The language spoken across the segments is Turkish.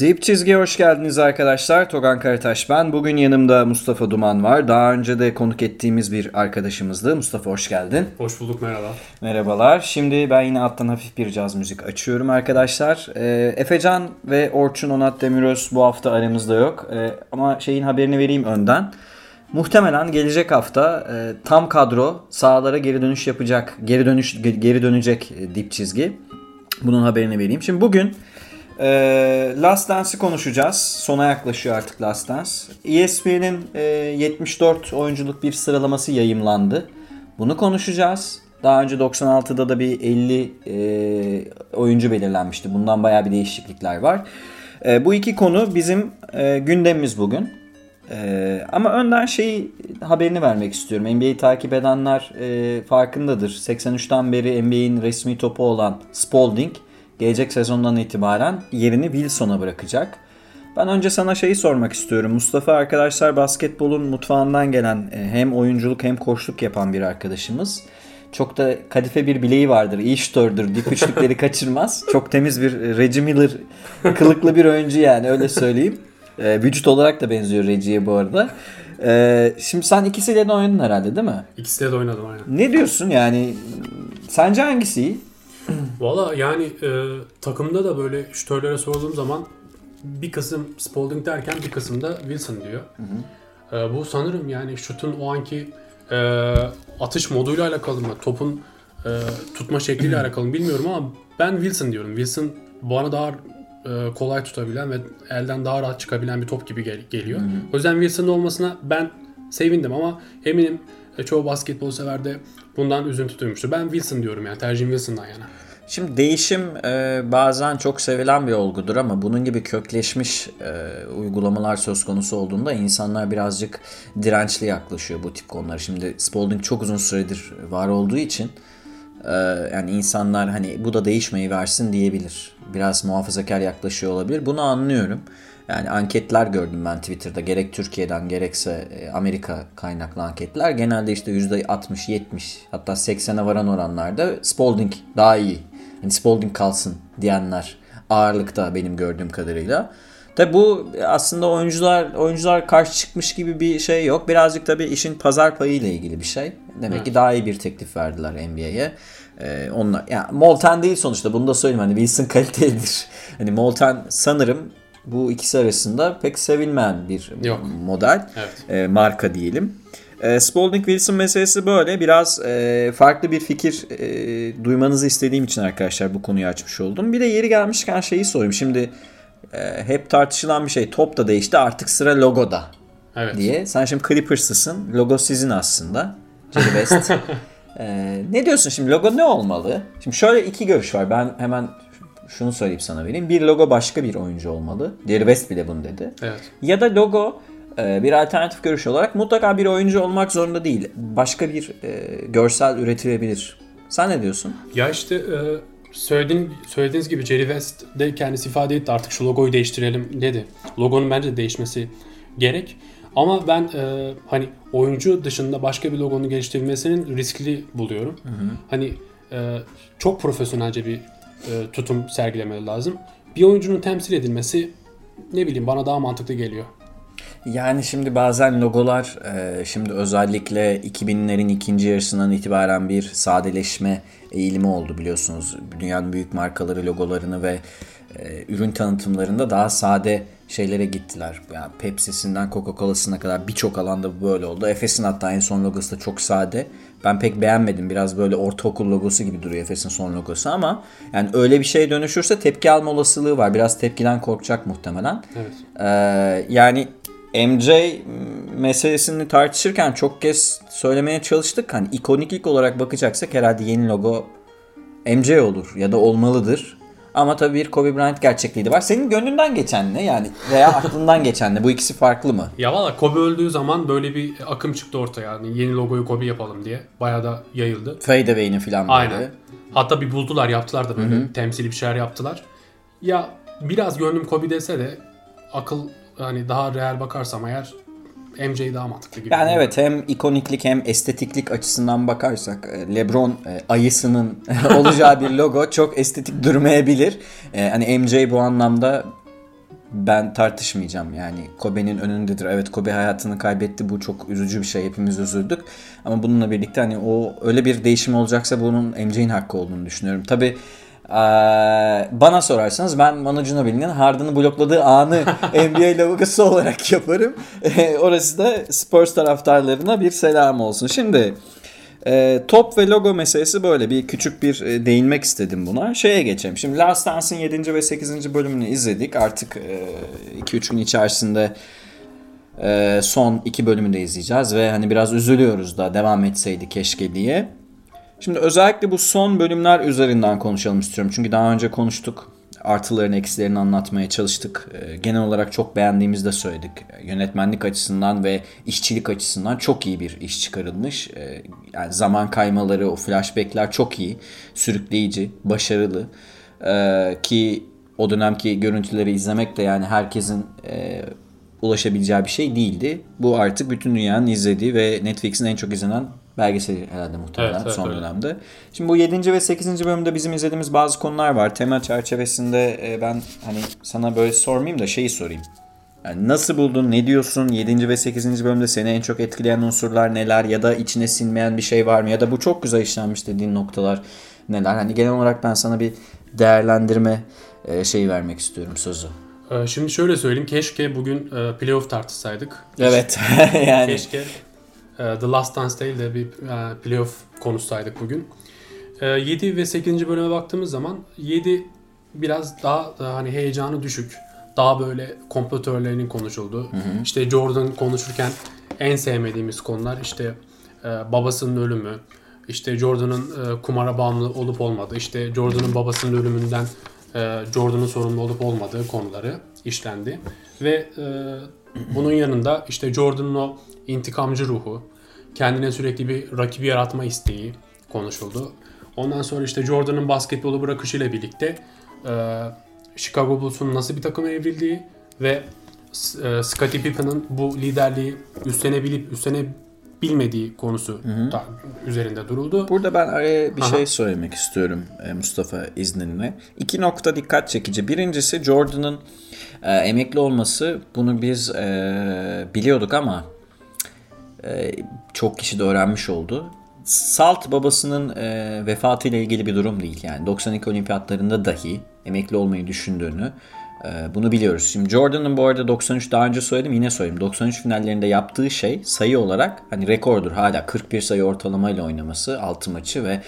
Deep Çizgi'ye hoş geldiniz arkadaşlar. Togan Karataş ben. Bugün yanımda Mustafa Duman var. Daha önce de konuk ettiğimiz bir arkadaşımızdı. Mustafa hoş geldin. Hoş bulduk merhaba. Merhabalar. Şimdi ben yine alttan hafif bir caz müzik açıyorum arkadaşlar. Ee, Efecan ve Orçun Onat Demiröz bu hafta aramızda yok. Ee, ama şeyin haberini vereyim önden. Muhtemelen gelecek hafta e, tam kadro sahalara geri dönüş yapacak, geri dönüş geri dönecek e, dip çizgi. Bunun haberini vereyim. Şimdi bugün e, Last Dance'ı konuşacağız. Sona yaklaşıyor artık Last Dance. ESPN'in e, 74 oyunculuk bir sıralaması yayımlandı. Bunu konuşacağız. Daha önce 96'da da bir 50 e, oyuncu belirlenmişti. Bundan bayağı bir değişiklikler var. E, bu iki konu bizim e, gündemimiz bugün. Ee, ama önden şey haberini vermek istiyorum. NBA'yi takip edenler e, farkındadır. 83'ten beri NBA'in resmi topu olan Spalding gelecek sezondan itibaren yerini Wilson'a bırakacak. Ben önce sana şeyi sormak istiyorum. Mustafa arkadaşlar basketbolun mutfağından gelen e, hem oyunculuk hem koçluk yapan bir arkadaşımız. Çok da kadife bir bileği vardır. iyi şutördür. Dip üçlükleri kaçırmaz. Çok temiz bir Reggie Miller kılıklı bir oyuncu yani öyle söyleyeyim. E, vücut olarak da benziyor Reggie'ye bu arada. E, şimdi sen ikisiyle de oynadın herhalde değil mi? İkisiyle de oynadım aynen. Ne diyorsun yani? Sence hangisi iyi? Valla yani e, takımda da böyle şütörlere sorduğum zaman bir kısım Spalding derken bir kısım da Wilson diyor. E, bu sanırım yani şutun o anki e, atış moduyla alakalı mı? Topun e, tutma şekliyle alakalı mı bilmiyorum ama ben Wilson diyorum. Wilson bana daha e, kolay tutabilen ve elden daha rahat çıkabilen bir top gibi gel- geliyor. O yüzden Wilson'ın olmasına ben sevindim ama eminim e, çoğu basketbol sever de bundan üzüntü duymuştur. Ben Wilson diyorum yani tercihim Wilson'dan yana. Şimdi değişim e, bazen çok sevilen bir olgudur ama bunun gibi kökleşmiş e, uygulamalar söz konusu olduğunda insanlar birazcık dirençli yaklaşıyor bu tip konulara. Şimdi Spalding çok uzun süredir var olduğu için e, yani insanlar hani bu da değişmeyi versin diyebilir. Biraz muhafazakar yaklaşıyor olabilir. Bunu anlıyorum. Yani anketler gördüm ben Twitter'da gerek Türkiye'den gerekse e, Amerika kaynaklı anketler. Genelde işte %60, 70 hatta 80'e varan oranlarda Spalding daha iyi. Hani Spalding kalsın diyenler ağırlıkta benim gördüğüm kadarıyla. Tabi bu aslında oyuncular oyuncular karşı çıkmış gibi bir şey yok. Birazcık tabii işin pazar payı ile ilgili bir şey. Demek Evet. ki daha iyi bir teklif verdiler NBA'ye. Ee, onlar yani Molten değil sonuçta bunu da söyleyeyim hani Wilson kalitelidir. Hani Molten sanırım bu ikisi arasında pek sevilmeyen bir Yok. model. Evet. E, marka diyelim. E, Spalding Wilson meselesi böyle. Biraz e, farklı bir fikir e, duymanızı istediğim için arkadaşlar bu konuyu açmış oldum. Bir de yeri gelmişken şeyi sorayım. Şimdi e, hep tartışılan bir şey. Top da değişti artık sıra logoda Evet. diye. Sen şimdi Clippers'lısın. Logo sizin aslında. Jerry West. E, ne diyorsun şimdi logo ne olmalı? Şimdi şöyle iki görüş var. Ben hemen şunu söyleyeyim sana vereyim. Bir logo başka bir oyuncu olmalı. Jerry West bile bunu dedi. Evet. Ya da logo e, bir alternatif görüş olarak mutlaka bir oyuncu olmak zorunda değil. Başka bir e, görsel üretilebilir. Sen ne diyorsun? Ya işte e, söylediğin, söylediğiniz gibi Jerry West de kendisi ifade etti artık şu logoyu değiştirelim dedi. Logonun bence değişmesi gerek. Ama ben e, hani oyuncu dışında başka bir logonun geliştirilmesinin riskli buluyorum. Hani e, çok profesyonelce bir e, tutum sergilemeleri lazım. Bir oyuncunun temsil edilmesi ne bileyim bana daha mantıklı geliyor. Yani şimdi bazen logolar e, şimdi özellikle 2000'lerin ikinci yarısından itibaren bir sadeleşme eğilimi oldu biliyorsunuz. Dünyanın büyük markaları logolarını ve e, ürün tanıtımlarında daha sade şeylere gittiler. Yani Pepsi'sinden Coca-Cola'sına kadar birçok alanda böyle oldu. Efes'in hatta en son logosu da çok sade. Ben pek beğenmedim. Biraz böyle ortaokul logosu gibi duruyor Efes'in son logosu ama yani öyle bir şeye dönüşürse tepki alma olasılığı var. Biraz tepkiden korkacak muhtemelen. Evet. Ee, yani MJ meselesini tartışırken çok kez söylemeye çalıştık. Hani ikoniklik olarak bakacaksak herhalde yeni logo MJ olur ya da olmalıdır. Ama tabii bir Kobe Bryant gerçekliği de var. Senin gönlünden geçen ne yani veya aklından geçen ne? Bu ikisi farklı mı? Ya valla Kobe öldüğü zaman böyle bir akım çıktı ortaya. Yani yeni logoyu Kobe yapalım diye. Bayağı da yayıldı. Fadeaway'ini falan böyle. Aynen. Hatta bir buldular yaptılar da böyle temsili bir şeyler yaptılar. Ya biraz gönlüm Kobe dese de akıl hani daha real bakarsam eğer MJ daha mantıklı gibi. Yani evet hem ikoniklik hem estetiklik açısından bakarsak e, LeBron e, ayısının olacağı bir logo çok estetik durmayabilir. E, Hani MJ bu anlamda ben tartışmayacağım yani Kobe'nin önündedir. Evet Kobe hayatını kaybetti bu çok üzücü bir şey hepimiz üzüldük. Ama bununla birlikte hani o öyle bir değişim olacaksa bunun MJ'in hakkı olduğunu düşünüyorum. Tabi bana sorarsanız ben Manu Ginobili'nin Harden'ı blokladığı anı NBA lavukası olarak yaparım. Orası da Spurs taraftarlarına bir selam olsun. Şimdi e, top ve logo meselesi böyle bir küçük bir e, değinmek istedim buna. Şeye geçelim. Şimdi Last Dance'ın 7. ve 8. bölümünü izledik. Artık 2-3 e, gün içerisinde e, son iki bölümü de izleyeceğiz ve hani biraz üzülüyoruz da devam etseydi keşke diye. Şimdi özellikle bu son bölümler üzerinden konuşalım istiyorum. Çünkü daha önce konuştuk artılarını eksilerini anlatmaya çalıştık. Ee, genel olarak çok beğendiğimizi de söyledik. Yönetmenlik açısından ve işçilik açısından çok iyi bir iş çıkarılmış. Ee, yani zaman kaymaları, o flashbackler çok iyi. Sürükleyici, başarılı. Ee, ki o dönemki görüntüleri izlemek de yani herkesin e, ulaşabileceği bir şey değildi. Bu artık bütün dünyanın izlediği ve Netflix'in en çok izlenen belgeseli herhalde muhtemelen evet, evet, son öyle. dönemde. Şimdi bu 7. ve 8. bölümde bizim izlediğimiz bazı konular var. Tema çerçevesinde e, ben hani sana böyle sormayayım da şeyi sorayım. Yani nasıl buldun, ne diyorsun? 7. ve 8. bölümde seni en çok etkileyen unsurlar neler? Ya da içine sinmeyen bir şey var mı? Ya da bu çok güzel işlenmiş dediğin noktalar neler? Hani genel olarak ben sana bir değerlendirme e, şeyi vermek istiyorum sözü. E, şimdi şöyle söyleyeyim. Keşke bugün playoff tartışsaydık. Evet. yani. Keşke ee, The Last Dance değil de bir e, playoff konusaydık bugün. 7 ee, ve 8. bölüme baktığımız zaman 7 biraz daha hani heyecanı düşük. Daha böyle komplo teorilerinin konuşulduğu. Hı hı. İşte Jordan konuşurken en sevmediğimiz konular işte e, babasının ölümü, işte Jordan'ın e, kumara bağımlı olup olmadığı, işte Jordan'ın babasının ölümünden Jordan'ın sorumlu olup olmadığı konuları işlendi. Ve bunun yanında işte Jordan'ın o intikamcı ruhu, kendine sürekli bir rakibi yaratma isteği konuşuldu. Ondan sonra işte Jordan'ın basketbolu bırakışıyla birlikte e, Chicago Bulls'un nasıl bir takıma evrildiği ve e, Scottie Pippen'ın bu liderliği üstlenebilip üstlenebilmediği konusu hı hı. Da, üzerinde duruldu. Burada ben araya bir Aha. şey söylemek istiyorum e, Mustafa izninle. İki nokta dikkat çekici. Birincisi Jordan'ın e, emekli olması bunu biz e, biliyorduk ama e, çok kişi de öğrenmiş oldu. Salt babasının e, vefatıyla ilgili bir durum değil. Yani 92 olimpiyatlarında dahi emekli olmayı düşündüğünü e, bunu biliyoruz. Şimdi Jordan'ın bu arada 93 daha önce söyledim yine söyleyeyim. 93 finallerinde yaptığı şey sayı olarak hani rekordur. Hala 41 sayı ortalamayla oynaması 6 maçı ve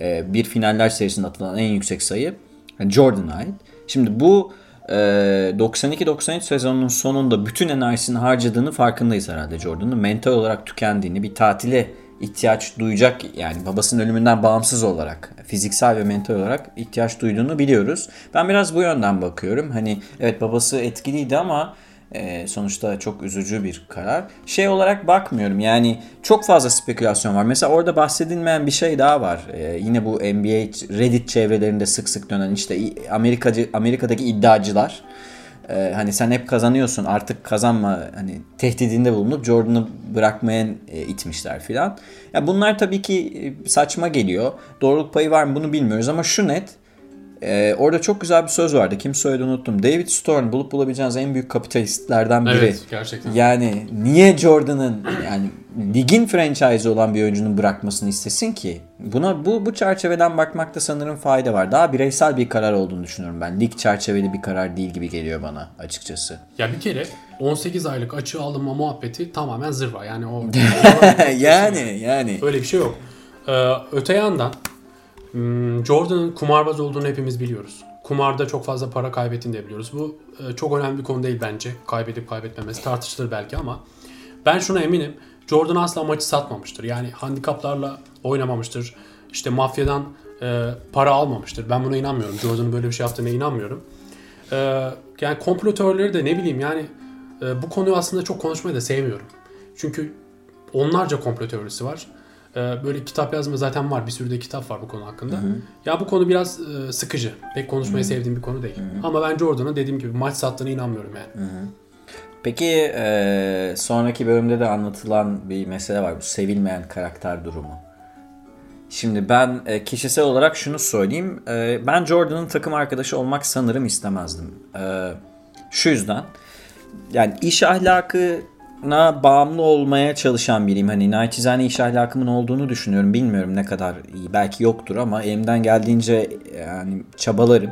e, bir finaller serisinde atılan en yüksek sayı Jordan'a ait. Şimdi bu 92-93 ee, sezonunun sonunda bütün enerjisini harcadığını farkındayız herhalde Jordan'ın. Mental olarak tükendiğini, bir tatile ihtiyaç duyacak yani babasının ölümünden bağımsız olarak fiziksel ve mental olarak ihtiyaç duyduğunu biliyoruz. Ben biraz bu yönden bakıyorum. Hani evet babası etkiliydi ama e, sonuçta çok üzücü bir karar. Şey olarak bakmıyorum yani çok fazla spekülasyon var. Mesela orada bahsedilmeyen bir şey daha var. E, yine bu NBA Reddit çevrelerinde sık sık dönen işte Amerikacı Amerika'daki iddiacılar e, hani sen hep kazanıyorsun artık kazanma hani tehdidinde bulunup Jordan'ı bırakmaya e, itmişler filan. Ya bunlar tabii ki e, saçma geliyor. Doğruluk payı var mı bunu bilmiyoruz ama şu net ee, orada çok güzel bir söz vardı. Kim söyledi unuttum. David Stern bulup bulabileceğiniz en büyük kapitalistlerden biri. Evet gerçekten. Yani niye Jordan'ın yani ligin franchise olan bir oyuncunun bırakmasını istesin ki? Buna bu bu çerçeveden bakmakta sanırım fayda var. Daha bireysel bir karar olduğunu düşünüyorum ben. Lig çerçeveli bir karar değil gibi geliyor bana açıkçası. Ya bir kere 18 aylık açığı alınma muhabbeti tamamen zırva. Yani o yani yani öyle bir şey yok. Ee, öte yandan Jordan'ın kumarbaz olduğunu hepimiz biliyoruz. Kumarda çok fazla para kaybettiğini de biliyoruz. Bu e, çok önemli bir konu değil bence. Kaybedip kaybetmemesi tartışılır belki ama ben şuna eminim. Jordan asla maçı satmamıştır. Yani handikaplarla oynamamıştır. İşte mafyadan e, para almamıştır. Ben buna inanmıyorum. Jordan'ın böyle bir şey yaptığına inanmıyorum. E, yani komplo teorileri de ne bileyim yani e, bu konuyu aslında çok konuşmayı da sevmiyorum. Çünkü onlarca komplo teorisi var. Ee, böyle kitap yazma zaten var. Bir sürü de kitap var bu konu hakkında. Hı hı. Ya bu konu biraz e, sıkıcı. Pek konuşmayı hı. sevdiğim bir konu değil. Hı hı. Ama ben Jordan'a dediğim gibi maç sattığına inanmıyorum yani. Hı hı. Peki e, sonraki bölümde de anlatılan bir mesele var. Bu sevilmeyen karakter durumu. Şimdi ben e, kişisel olarak şunu söyleyeyim. E, ben Jordan'ın takım arkadaşı olmak sanırım istemezdim. E, Şu yüzden yani iş ahlakına bağımlı olmaya çalışan biriyim. Hani naçizane iş ahlakımın olduğunu düşünüyorum. Bilmiyorum ne kadar iyi. Belki yoktur ama elimden geldiğince yani çabalarım.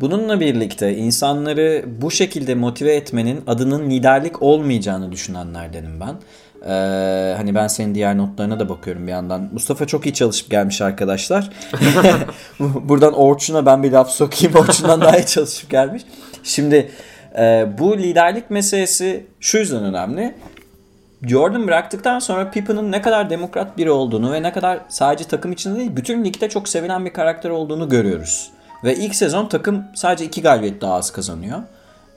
Bununla birlikte insanları bu şekilde motive etmenin adının liderlik olmayacağını düşünenlerdenim ben. Ee, hani ben senin diğer notlarına da bakıyorum bir yandan. Mustafa çok iyi çalışıp gelmiş arkadaşlar. Buradan Orçun'a ben bir laf sokayım. Orçun'dan daha iyi çalışıp gelmiş. Şimdi e, bu liderlik meselesi şu yüzden önemli. Jordan bıraktıktan sonra Pippen'ın ne kadar demokrat biri olduğunu ve ne kadar sadece takım içinde değil bütün ligde çok sevilen bir karakter olduğunu görüyoruz. Ve ilk sezon takım sadece 2 galibiyet daha az kazanıyor.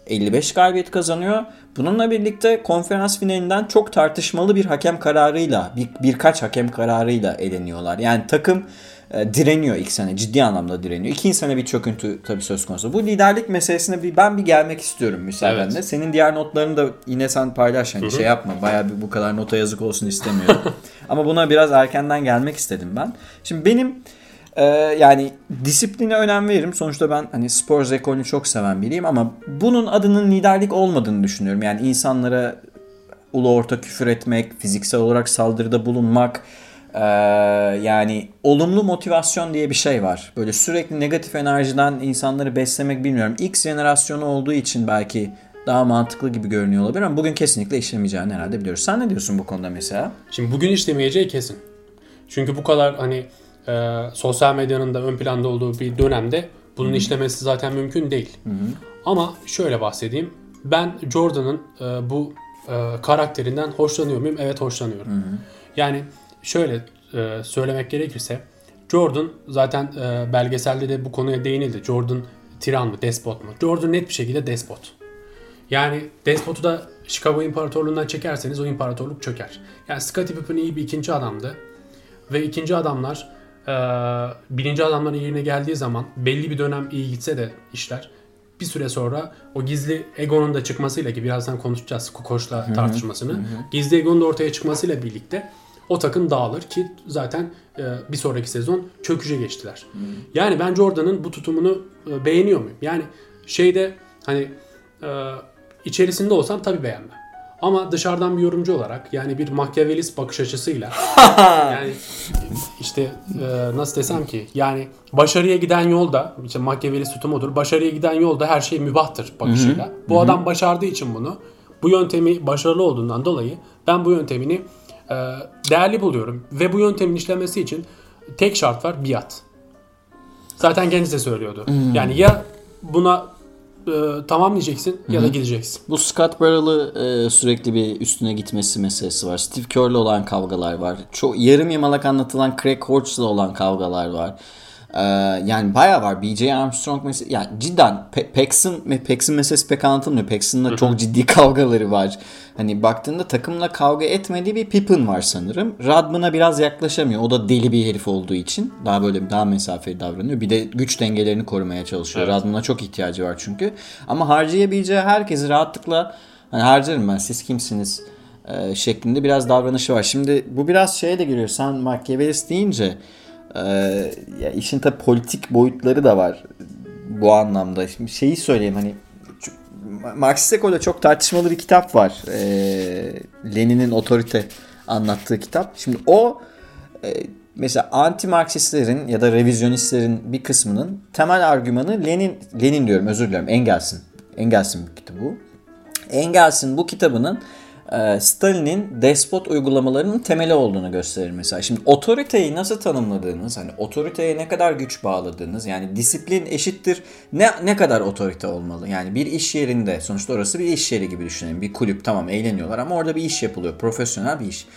55 galibiyet kazanıyor. Bununla birlikte konferans finalinden çok tartışmalı bir hakem kararıyla, bir, birkaç hakem kararıyla eleniyorlar. Yani takım e, direniyor ilk sene. Ciddi anlamda direniyor. İkinci sene bir çöküntü tabii söz konusu. Bu liderlik meselesine bir ben bir gelmek istiyorum müsaadenle. Evet. Senin diğer notlarını da yine sen paylaş. Hani şey yapma. Bayağı bir bu kadar nota yazık olsun istemiyorum. Ama buna biraz erkenden gelmek istedim ben. Şimdi benim ee, yani disipline önem veririm. Sonuçta ben hani spor ekolünü çok seven biriyim ama bunun adının liderlik olmadığını düşünüyorum. Yani insanlara ulu orta küfür etmek, fiziksel olarak saldırıda bulunmak, ee, yani olumlu motivasyon diye bir şey var. Böyle sürekli negatif enerjiden insanları beslemek bilmiyorum. X jenerasyonu olduğu için belki daha mantıklı gibi görünüyor olabilir ama bugün kesinlikle işlemeyeceğini herhalde biliyoruz. Sen ne diyorsun bu konuda mesela? Şimdi bugün işlemeyeceği kesin. Çünkü bu kadar hani e, sosyal medyanın da ön planda olduğu bir dönemde bunun Hı-hı. işlemesi zaten mümkün değil. Hı-hı. Ama şöyle bahsedeyim. Ben Jordan'ın e, bu e, karakterinden hoşlanıyor muyum? Evet hoşlanıyorum. Hı-hı. Yani şöyle e, söylemek gerekirse Jordan zaten e, belgeselde de bu konuya değinildi. Jordan tiran mı, despot mu? Jordan net bir şekilde despot. Yani despotu da Chicago İmparatorluğundan çekerseniz o imparatorluk çöker. Yani Scottie Pippen iyi bir ikinci adamdı. Ve ikinci adamlar e, birinci adamların yerine geldiği zaman belli bir dönem iyi gitse de işler bir süre sonra o gizli egonun da çıkmasıyla ki birazdan konuşacağız Kukoç'la tartışmasını. Hı hı. Gizli egonun da ortaya çıkmasıyla birlikte o takım dağılır ki zaten e, bir sonraki sezon çöküşe geçtiler. Hı. Yani ben Jordan'ın bu tutumunu e, beğeniyor muyum? Yani şeyde hani e, içerisinde olsam tabii beğenmem. Ama dışarıdan bir yorumcu olarak yani bir Machiavellist bakış açısıyla yani işte e, nasıl desem ki yani başarıya giden yolda işte Machiavellist tutumudur. Başarıya giden yolda her şey mübahtır bakışıyla. Hı-hı. Bu Hı-hı. adam başardığı için bunu bu yöntemi başarılı olduğundan dolayı ben bu yöntemini değerli buluyorum ve bu yöntemin işlemesi için tek şart var biat. Zaten kendisi de söylüyordu. Hmm. Yani ya buna e, tamam diyeceksin ya da gideceksin. Bu Scott Barrel'ı e, sürekli bir üstüne gitmesi meselesi var. Steve Kerr'le olan kavgalar var. Çok yarım yamalak anlatılan Craig Hodges'la olan kavgalar var. Ee, yani baya var. BJ Armstrong mesela yani cidden Pe- Paxson, Paxson meselesi pek anlatılmıyor. Paxson'la çok ciddi kavgaları var. Hani baktığında takımla kavga etmediği bir Pippen var sanırım. Radman'a biraz yaklaşamıyor. O da deli bir herif olduğu için. Daha böyle daha mesafeli davranıyor. Bir de güç dengelerini korumaya çalışıyor. Evet. Radman'a çok ihtiyacı var çünkü. Ama harcayabileceği herkesi rahatlıkla hani harcarım ben siz kimsiniz e, şeklinde biraz davranışı var. Şimdi bu biraz şeye de giriyor. Sen Machiavellist deyince ee, ya işin tabi politik boyutları da var bu anlamda. Şimdi şeyi söyleyeyim hani Marksist ekolde çok tartışmalı bir kitap var. Ee, Lenin'in otorite anlattığı kitap. Şimdi o e, mesela anti Marksistlerin ya da revizyonistlerin bir kısmının temel argümanı Lenin Lenin diyorum özür dilerim Engels'in. Engels'in bir kitabı bu. Engels'in bu kitabının Stalin'in despot uygulamalarının temeli olduğunu gösterir mesela. Şimdi otoriteyi nasıl tanımladığınız, hani otoriteye ne kadar güç bağladığınız, yani disiplin eşittir ne ne kadar otorite olmalı? Yani bir iş yerinde, sonuçta orası bir iş yeri gibi düşünelim. Bir kulüp tamam eğleniyorlar ama orada bir iş yapılıyor, profesyonel bir iş.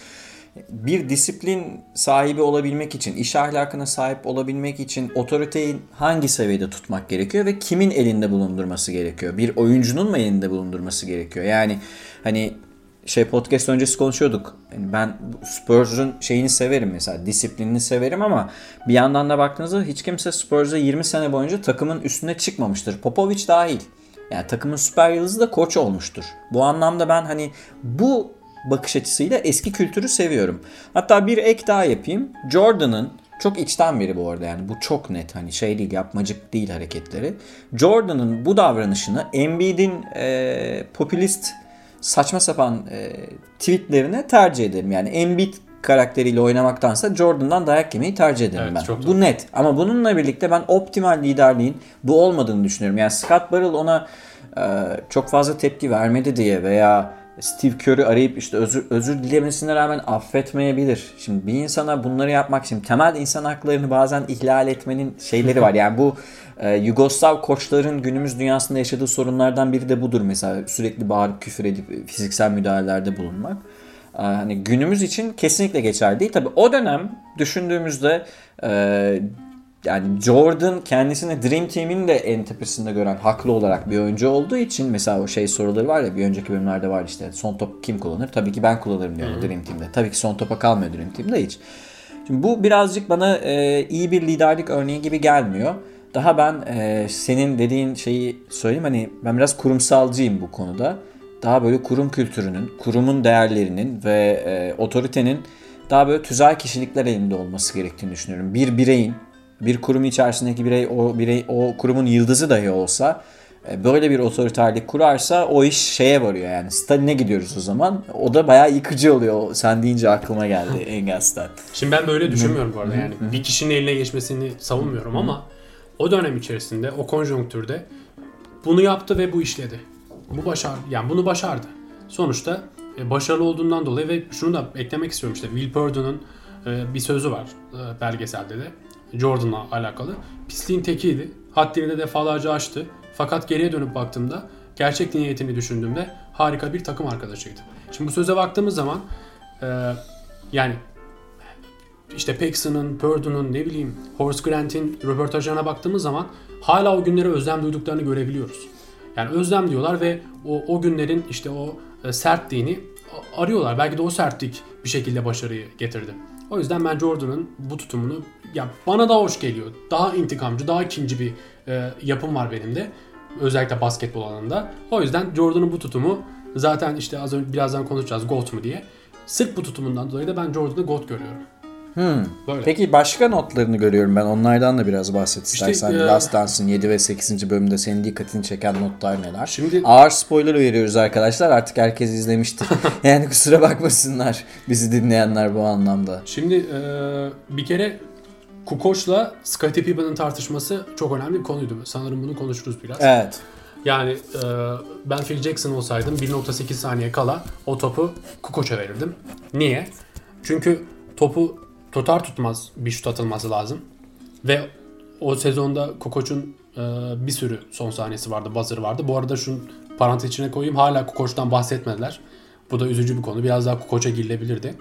Bir disiplin sahibi olabilmek için, iş ahlakına sahip olabilmek için otoriteyi hangi seviyede tutmak gerekiyor ve kimin elinde bulundurması gerekiyor? Bir oyuncunun mu elinde bulundurması gerekiyor? Yani hani şey podcast öncesi konuşuyorduk. Yani ben Spurs'un şeyini severim mesela disiplinini severim ama bir yandan da baktığınızda hiç kimse Spurs'a 20 sene boyunca takımın üstüne çıkmamıştır. Popovic dahil. Yani takımın süper yıldızı da koç olmuştur. Bu anlamda ben hani bu bakış açısıyla eski kültürü seviyorum. Hatta bir ek daha yapayım. Jordan'ın Çok içten biri bu arada yani bu çok net hani şey değil yapmacık değil hareketleri. Jordan'ın bu davranışını Embiid'in e, popülist saçma sapan e, tweetlerine tercih ederim. Yani Embiid karakteriyle oynamaktansa Jordan'dan dayak yemeyi tercih ederim Evet, ben. çok Bu doğru. net. Ama bununla birlikte ben optimal liderliğin bu olmadığını düşünüyorum. Yani Scott Barrell ona e, çok fazla tepki vermedi diye veya Steve Kerr'ü arayıp işte özür, özür dilemesine rağmen affetmeyebilir. Şimdi bir insana bunları yapmak için temel insan haklarını bazen ihlal etmenin şeyleri var. Yani bu e, Yugoslav koçların günümüz dünyasında yaşadığı sorunlardan biri de budur mesela. Sürekli bağırıp küfür edip fiziksel müdahalelerde bulunmak. Ee, Hani günümüz için kesinlikle geçerli değil. Tabii o dönem düşündüğümüzde e, yani Jordan kendisini Dream Team'in de en tepesinde gören haklı olarak bir oyuncu olduğu için mesela o şey soruları var ya bir önceki bölümlerde var işte son top kim kullanır? Tabii ki ben kullanırım diyor Dream Team'de. Tabii ki son topa kalmıyor Dream Team'de hiç. Şimdi bu birazcık bana e, iyi bir liderlik örneği gibi gelmiyor. Daha ben e, senin dediğin şeyi söyleyeyim hani ben biraz kurumsalcıyım bu konuda. Daha böyle kurum kültürünün, kurumun değerlerinin ve e, otoritenin daha böyle tüzel kişilikler elinde olması gerektiğini düşünüyorum. Bir bireyin, bir kurum içerisindeki birey o birey o kurumun yıldızı dahi olsa e, böyle bir otoriterlik kurarsa o iş şeye varıyor yani. Stalin'e gidiyoruz o zaman. O da bayağı yıkıcı oluyor. Sen deyince aklıma geldi Engels'ten. Şimdi ben böyle düşünmüyorum bu arada yani. Bir kişinin eline geçmesini savunmuyorum ama o dönem içerisinde, o konjonktürde bunu yaptı ve bu işledi. Bu başar, yani bunu başardı. Sonuçta e, başarılı olduğundan dolayı ve şunu da eklemek istiyorum işte Will Purdue'nun e, bir sözü var e, belgeselde de Jordan'la alakalı. Pisliğin tekiydi. Haddini de defalarca aştı. Fakat geriye dönüp baktığımda gerçek niyetini düşündüğümde harika bir takım arkadaşıydı. Şimdi bu söze baktığımız zaman e, yani işte Paxson'ın, Purdue'nun ne bileyim Horace Grant'in röportajlarına baktığımız zaman hala o günlere özlem duyduklarını görebiliyoruz. Yani özlem diyorlar ve o, o günlerin işte o e, sertliğini arıyorlar. Belki de o sertlik bir şekilde başarıyı getirdi. O yüzden ben Jordan'ın bu tutumunu ya bana da hoş geliyor. Daha intikamcı, daha ikinci bir e, yapım var benim de. Özellikle basketbol alanında. O yüzden Jordan'ın bu tutumu zaten işte az önce birazdan konuşacağız GOAT mu diye. Sırf bu tutumundan dolayı da ben Jordan'ı GOAT görüyorum. Böyle. Peki başka notlarını görüyorum ben. Onlardan da biraz bahset İşte, istersen. e, Last Dance'ın 7 ve 8. bölümde senin dikkatini çeken notlar neler? Şimdi- Ağır spoiler veriyoruz arkadaşlar. Artık herkes izlemiştir. yani kusura bakmasınlar bizi dinleyenler bu anlamda. Şimdi e, bir kere Kukoç'la Scottie Pippen'ın tartışması çok önemli bir konuydu. Sanırım bunu konuşuruz biraz. Evet. Yani e, ben Phil Jackson olsaydım 1.8 saniye kala o topu Kukoç'a verirdim. Niye? Çünkü topu tutar tutmaz bir şut atılması lazım. Ve o sezonda Kukoç'un e, bir sürü son sahnesi vardı, buzzer vardı. Bu arada şunu parantez içine koyayım. Hala Kukoç'tan bahsetmediler. Bu da üzücü bir konu. Biraz daha Kukoç'a girilebilirdi.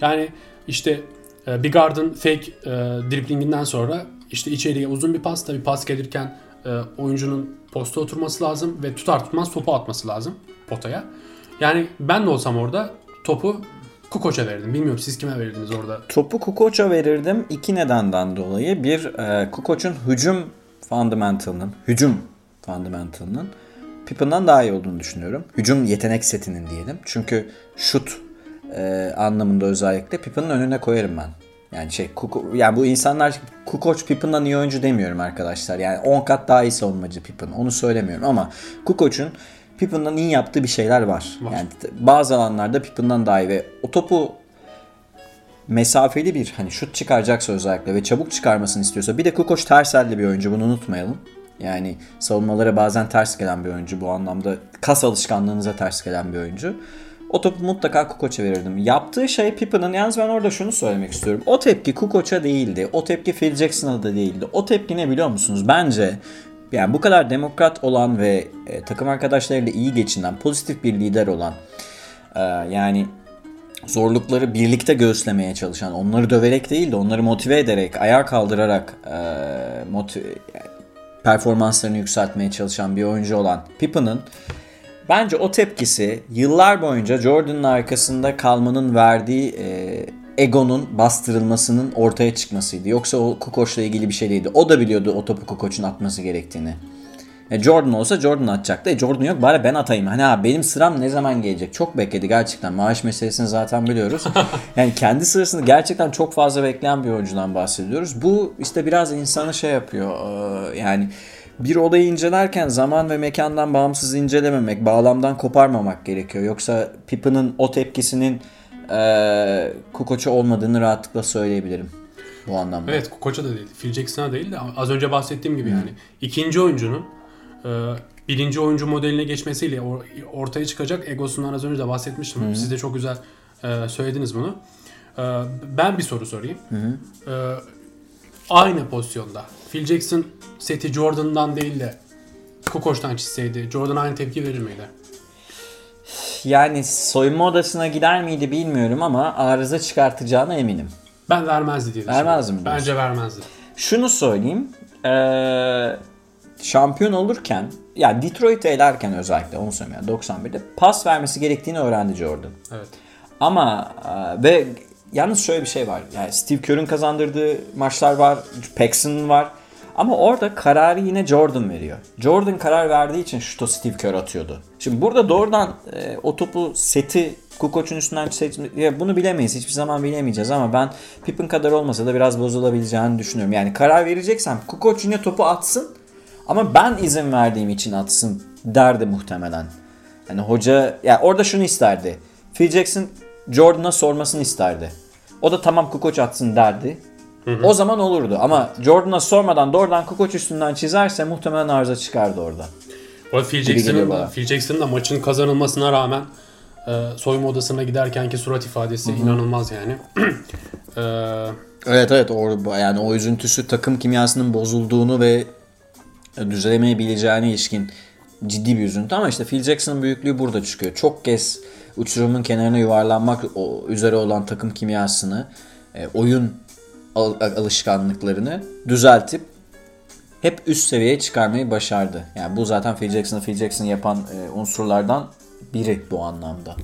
Yani işte e, bir garden fake e, driblinginden sonra işte içeriye uzun bir pas. Tabii pas gelirken e, oyuncunun posta oturması lazım ve tutar tutmaz topu atması lazım potaya. Yani ben de olsam orada topu Kukoç'a verirdim. Bilmiyorum siz kime verirdiniz orada? Topu Kukoç'a verirdim iki nedenden dolayı. Bir, e, Kukoç'un hücum fundamentalının, hücum fundamentalının Pippen'dan daha iyi olduğunu düşünüyorum. Hücum yetenek setinin diyelim. Çünkü şut e, anlamında özellikle Pippen'ın önüne koyarım ben. Yani şey Kuko, yani bu insanlar Kukoç Pippen'dan iyi oyuncu demiyorum arkadaşlar. Yani 10 kat daha iyi savunmacı Pippen. Onu söylemiyorum ama Kukoç'un Pippen'dan iyi yaptığı bir şeyler var. Var. Yani bazı alanlarda Pippen'dan daha iyi ve o topu mesafeli bir hani şut çıkaracaksa özellikle ve çabuk çıkarmasını istiyorsa bir de Kukoç ters elde bir oyuncu bunu unutmayalım. Yani savunmalara bazen ters gelen bir oyuncu bu anlamda kas alışkanlığınıza ters gelen bir oyuncu. O topu mutlaka Kukoç'a verirdim. Yaptığı şey Pippen'ın yalnız ben orada şunu söylemek istiyorum. O tepki Kukoç'a değildi. O tepki Phil Jackson'a da değildi. O tepki ne biliyor musunuz? Bence yani bu kadar demokrat olan ve e, takım arkadaşlarıyla iyi geçinen, pozitif bir lider olan e, yani zorlukları birlikte göğüslemeye çalışan, onları döverek değil de onları motive ederek, ayağa kaldırarak e, motive, performanslarını yükseltmeye çalışan bir oyuncu olan Pippen'ın bence o tepkisi yıllar boyunca Jordan'ın arkasında kalmanın verdiği e, egonun bastırılmasının ortaya çıkmasıydı. Yoksa o Kukoç'la ilgili bir şey değildi. O da biliyordu o topu Kukoç'un atması gerektiğini. E Jordan olsa Jordan atacaktı. E Jordan yok bari ben atayım. Hani abi benim sıram ne zaman gelecek? Çok bekledi gerçekten. Maaş meselesini zaten biliyoruz. yani kendi sırasını gerçekten çok fazla bekleyen bir oyuncudan bahsediyoruz. Bu işte biraz insanı şey yapıyor. Ee, yani bir olayı incelerken zaman ve mekandan bağımsız incelememek, bağlamdan koparmamak gerekiyor. Yoksa Pippen'ın o tepkisinin e, Kukoç'a olmadığını rahatlıkla söyleyebilirim bu anlamda. Evet Koç'a da değil. Phil Jackson'a değil de az önce bahsettiğim gibi yani ikinci oyuncunun e, birinci oyuncu modeline geçmesiyle or- ortaya çıkacak egosundan az önce de bahsetmiştim. Siz de çok güzel e, söylediniz bunu. E, ben bir soru sorayım. E, aynı pozisyonda Phil Jackson seti Jordan'dan değil de Kukoç'tan çizseydi Jordan aynı tepki verir miydi? Yani soyunma odasına gider miydi bilmiyorum ama arıza çıkartacağına eminim. Ben vermezdi diye düşünüyorum. Vermez mi diyorsun? Bence vermezdi. Şunu söyleyeyim. eee, şampiyon olurken yani Detroit'i elerken özellikle onu söyleyeyim yani 91'de pas vermesi gerektiğini öğrendi Jordan. Evet. Ama e, ve yalnız şöyle bir şey var. Yani Steve Kerr'ün kazandırdığı maçlar var. Paxson var. Ama orada kararı yine Jordan veriyor. Jordan karar verdiği için şutu Steve Kerr atıyordu. Şimdi burada doğrudan e, o topu seti Kukoc'un üstünden seçme, bunu bilemeyiz. Hiçbir zaman bilemeyeceğiz ama ben Pippen kadar olmasa da biraz bozulabileceğini düşünüyorum. Yani karar vereceksem Kukoc yine topu atsın ama ben izin verdiğim için atsın derdi muhtemelen. Yani hoca ya orada şunu isterdi. Phil Jackson Jordan'a sormasını isterdi. O da tamam Kukoc atsın derdi. O zaman olurdu ama Jordan'a sormadan doğrudan Kukoc üstünden çizerse muhtemelen arıza çıkardı orada. Arada Phil Jackson'ın da, Phil Jackson'ın da maçın kazanılmasına rağmen e, soyunma odasına giderkenki surat ifadesi inanılmaz yani. e, Evet evet o, yani o üzüntüsü takım kimyasının bozulduğunu ve düzelemeyebileceğine ilişkin ciddi bir üzüntü ama işte Phil Jackson'ın büyüklüğü burada çıkıyor. Çok kez uçurumun kenarına yuvarlanmak o- üzere olan takım kimyasını, e, oyun al- alışkanlıklarını düzeltip hep üst seviyeye çıkarmayı başardı. Yani bu zaten Phil Jackson'ı Phil Jackson yapan e, unsurlardan biri bu anlamda.